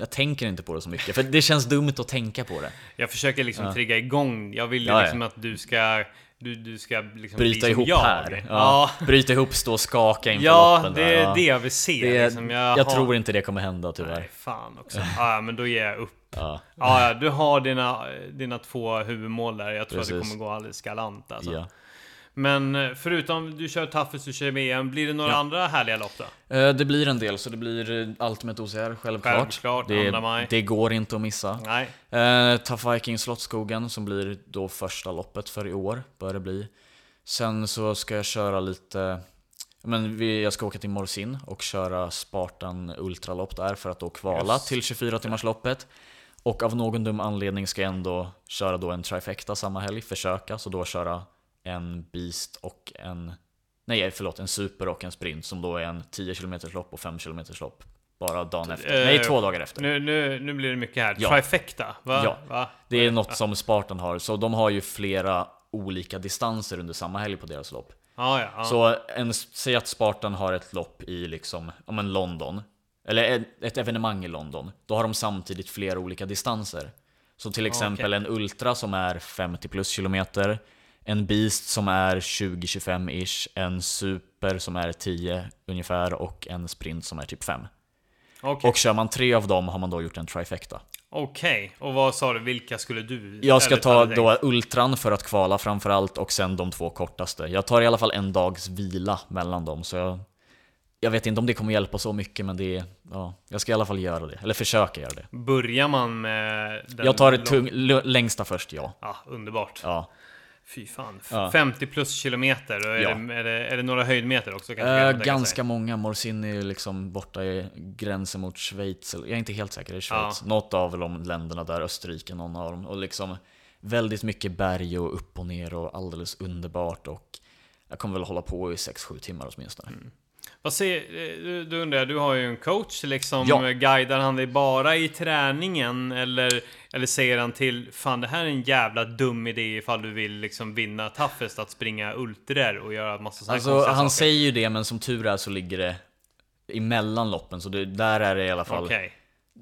jag tänker inte på det så mycket, för det känns dumt att tänka på det. Jag försöker liksom Ja. trigga igång. Jag vill Ja, ja. liksom att du ska... Du, du ska liksom Bryta bli ihop jag. här. Ja. Ja. Bryta ihop, stå och skaka inför Ja, loppen det är ja. det jag vill se. Det liksom. jag har- tror inte det kommer hända tyvärr. Nej, fan också. Ja, ja, men då ger jag upp. Ja, Ja, ja, du har dina, dina två huvudmål där. Jag tror att det Precis. kommer gå alldeles galant alltså. ja. Men eh, förutom du kör Toughest, du kör VM, blir det några Ja. andra härliga lopp då? Eh, Det blir en del, så det blir eh, Ultimate OCR, självklart. Självklart, det, 2 maj. det går inte att missa. Nej. Eh, Tough Viking Slottsskogen som blir då första loppet för i år, bör det bli. Sen så ska jag köra lite, men vi, jag ska åka till Morsin och köra Spartan Ultralopp där för att då kvala Just till 24 timmars loppet. Och av någon dum anledning ska jag ändå köra då en trifecta samma helg, försöka, så då köra en Beast och en, nej förlåt, en Super och en Sprint som då är en 10 km lopp och 5 km lopp. Bara dagen efter, Eh, nej två dagar efter. Nu, nu, nu blir det mycket här. Ja. Trifecta, va? Ja. va? Det är något som Spartan har, så de har ju flera olika distanser under samma helg på deras lopp. Ja, ja. ja. Så en, säg att Spartan har ett lopp i liksom, ja men London, eller ett, evenemang i London, då har de samtidigt flera olika distanser. Så till exempel en Ultra som är 50 plus kilometer, en Beast som är 20-25-ish, en Super som är 10 ungefär och en Sprint som är typ 5. Okej, Och kör man tre av dem har man då gjort en trifecta. Okej. och vad sa du? Vilka skulle du? Jag ska ta då Ultran för att kvala framförallt och sen de två kortaste. Jag tar i alla fall en dags vila mellan dem så jag, jag vet inte om det kommer hjälpa så mycket men det är, ja, jag ska i alla fall göra det. Eller försöka göra det. Börjar man med den Jag tar det lång- längsta först, ja. Ja, underbart. ja. Fy fan. Ja. 50 plus kilometer. Och är, Ja. det, är, det, är det några höjdmeter också? Tänka ganska många. Morsin är liksom borta i gränsen mot Schweiz. Jag är inte helt säker, det är Schweiz. Ja. Något av de länderna där, Österrike, någon av dem. Och liksom väldigt mycket berg och upp och ner och alldeles underbart. Och jag kommer väl hålla på i 6-7 timmar åtminstone. Mm. Vad säger, eh, du, undrar, du har ju en coach liksom. Ja. Guidar han dig bara i träningen? Eller, eller säger han till, fan det här är en jävla dum idé ifall du vill liksom vinna toughest att springa ultror och göra massa sådana Alltså han saker. säger ju det men som tur är så ligger det emellan loppen så det, där är det i alla fall Okej.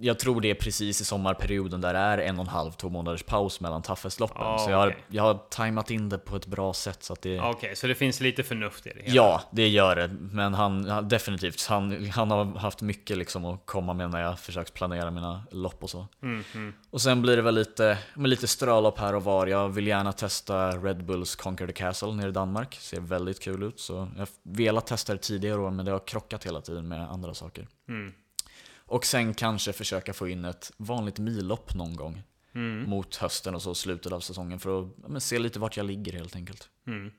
Jag tror det är precis i sommarperioden där det är en och en halv, två månaders paus mellan toughest-loppen Ah, Så jag har, jag har tajmat in det på ett bra sätt så att det Okej, så det finns lite förnuft i det hela? Ja, det gör det. Men han, han definitivt, han, han har haft mycket liksom att komma med när jag försökt planera mina lopp och så. Mm, mm. Och sen blir det väl lite, med lite strölopp här och var. Jag vill gärna testa Red Bulls Conquer the Castle nere i Danmark. Ser väldigt kul ut. Så jag har velat testa det tidigare år men det har krockat hela tiden med andra saker. Mm. Och sen kanske försöka få in ett vanligt millopp någon gång. Mm. Mot hösten och så slutet av säsongen för att ja, se lite vart jag ligger helt enkelt. Mm.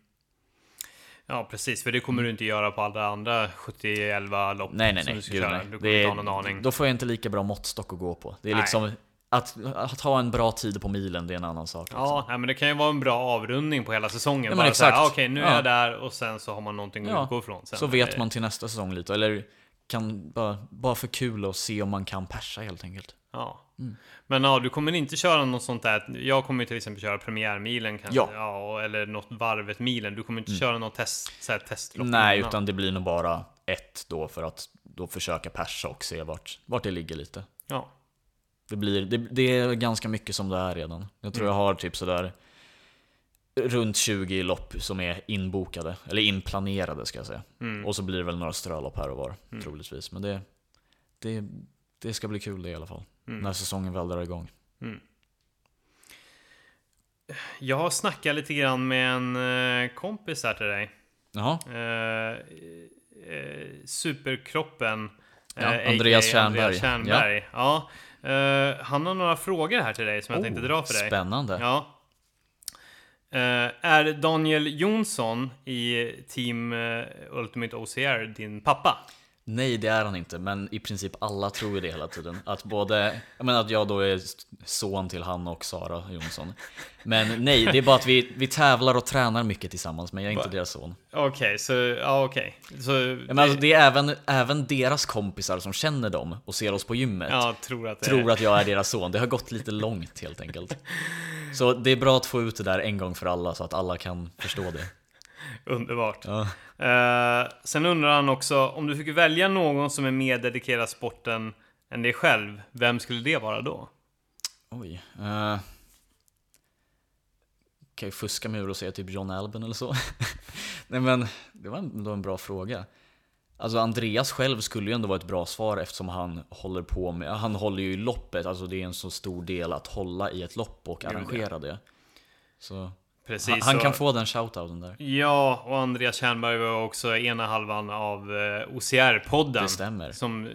Ja, precis. För det kommer du inte göra på alla andra 70-11 lopp Nej, nej, som nej. du ska Gud, köra. nej. Du kommer Det inte är- ha någon aning. Då får jag inte lika bra måttstock att gå på. Det är Nej. liksom att, att ha en bra tid på milen, det är en annan sak. Liksom. Ja, nej, men det kan ju vara en bra avrundning på hela säsongen. Ja, Bara exakt. Okej, nu är Ja. jag där och sen så har man någonting att Ja, utgå ifrån. Sen. Så vet Eh, man till nästa säsong lite. Eller kan bara, bara för kul att se om man kan persa helt enkelt. Ja. Mm. Men ja, du kommer inte köra något sånt där. Jag kommer till exempel köra premiärmilen kanske. Ja. ja eller något varvet-milen. Du kommer inte köra något test, så här, testlopp Nej, utan det blir nog bara ett då för att då försöka persa och se vart, vart det ligger lite. Ja. Det, blir, det, det är ganska mycket som det är redan. Jag tror Mm. jag har typ sådär runt 20 lopp som är inbokade, eller inplanerade ska jag säga. Mm. Och så blir det väl några strölopp här och var, Mm. troligtvis. Men det, det, det ska bli kul det i alla fall. Mm. När säsongen väl drar igång. Mm. Jag har snackat lite grann med en eh, kompis här till dig. Jaha, Eh, eh, superkroppen. Ja, eh, Andreas aka Tjärnberg. Andreas Tjärnberg. Ja. Eh, han har några frågor här till dig som jag tänkte Oh, dra för dig. Spännande. Ja. Eh, är Daniel Jonsson i Team eh, Ultimate OCR din pappa? Nej, det är han inte, men i princip alla tror ju det hela tiden. Att både, jag menar att jag då är son till han och Sara Jonsson. Men nej, det är bara att vi, vi tävlar och tränar mycket tillsammans, men jag är inte deras son. Okej, så ja okej. Så Ja, men alltså, det är även, även deras kompisar som känner dem och ser oss på gymmet. ja, tror att det Tror att jag är deras son. Det har gått lite långt helt enkelt. Så det är bra att få ut det där en gång för alla så att alla kan förstå det. Underbart. Ja. Eh, sen undrar han också om du fick välja någon som är mer dedikerad sporten än dig själv, vem skulle det vara då? Oj. Uh, kan ju fuska mig ur och säga typ John Albin eller så. Nej men, det var ändå en bra fråga. Alltså Andreas själv skulle ju ändå vara ett bra svar eftersom han håller på med, han håller ju i loppet, alltså det är en så stor del att hålla i ett lopp och arrangera det. Så Precis, han, han kan få den shoutouten där. Ja, och Andreas Tjernberg var också ena halvan av eh, OCR-podden. Det stämmer. Som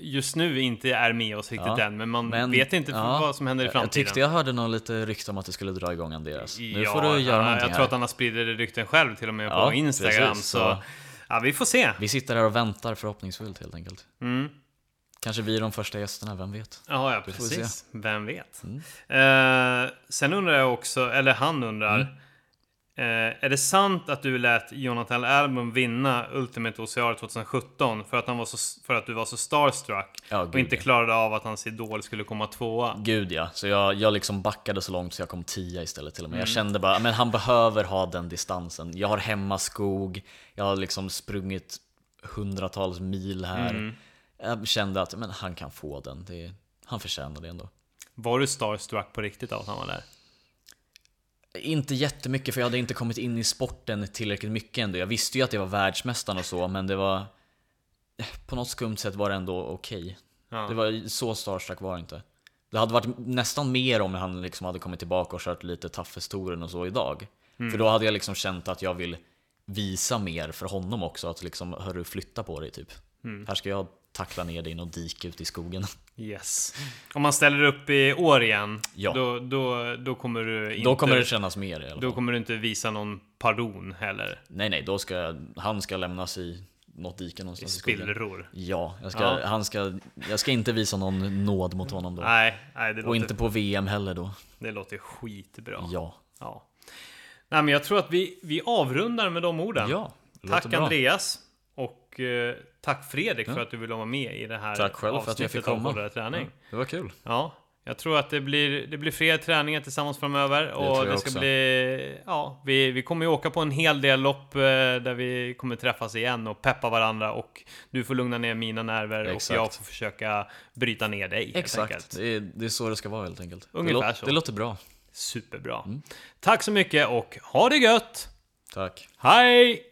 just nu inte är med oss riktigt Ja, än, men man men- vet inte ja, vad som händer i Jag framtiden. tyckte jag hörde något lite rykte om att det skulle dra igång Andreas. Nu ja, får du göra ja, Jag tror här. att han har spridit rykten själv till och med på Instagram. precis, så- ja, vi får se. Vi sitter här och väntar förhoppningsfullt helt enkelt. Mm. Kanske vi är de första gästerna, vem vet? Ja, ja precis. Vem vet? Mm. Eh, sen undrar jag också, eller han undrar. Mm. Eh, är det sant att du lät Jonathan Album vinna Ultimate OCR 2017 för att, han var så, för att du var så starstruck Ja, och inte klarade av att hans idol skulle komma tvåa? Gud ja, så jag, jag liksom backade så långt så jag kom tia istället till och med. Mm. Jag kände bara, men han behöver ha den distansen. Jag har hemmaskog, jag har liksom sprungit hundratals mil här. Mm. Jag kände att men han kan få den, det, han förtjänar det ändå. Var du starstruck på riktigt av att han var där? Inte jättemycket för jag hade inte kommit in i sporten tillräckligt mycket ändå. Jag visste ju att det var världsmästaren och så, men det var... På något skumt sätt var det ändå okej. Ja. Det var så starstruck var det inte. Det hade varit nästan mer om han liksom hade kommit tillbaka och kört lite toughest-touren och så idag. Mm. För då hade jag liksom känt att jag vill visa mer för honom också. Att liksom, hörru, flytta på dig typ. Mm. Här ska jag tackla ner dig i något dike ute i skogen. Yes. Om man ställer upp i år igen, Ja. då, då, då kommer du inte... Då kommer det kännas mer i alla Då fall. kommer du inte visa någon pardon heller. Nej, nej, då ska jag, han ska lämnas i något dike någonstans i skogen. spillror. Ja, jag ska, Ja. Han ska, jag ska inte visa någon nåd mot honom då. Nej, nej det, och låter, inte på VM heller då. det låter skitbra. Ja. Ja. Nej, men jag tror att vi, vi avrundar med de orden. Ja, tack bra. Andreas. Och eh, tack Fredrik Ja. för att du ville vara med i det här Tack själv för att jag fick komma. Träning. Det var kul. Ja, jag tror att det blir, det blir fler träningar tillsammans framöver. och jag det ska också. bli... Ja, vi, vi kommer ju åka på en hel del lopp eh, där vi kommer träffas igen och peppa varandra. Och du får lugna ner mina nerver Exakt. och jag får försöka bryta ner dig. Exakt, det är, det är så det ska vara helt enkelt. Ungefär det, låter, så. det låter bra. Superbra. Mm. Tack så mycket och ha det gött! Tack. Hej!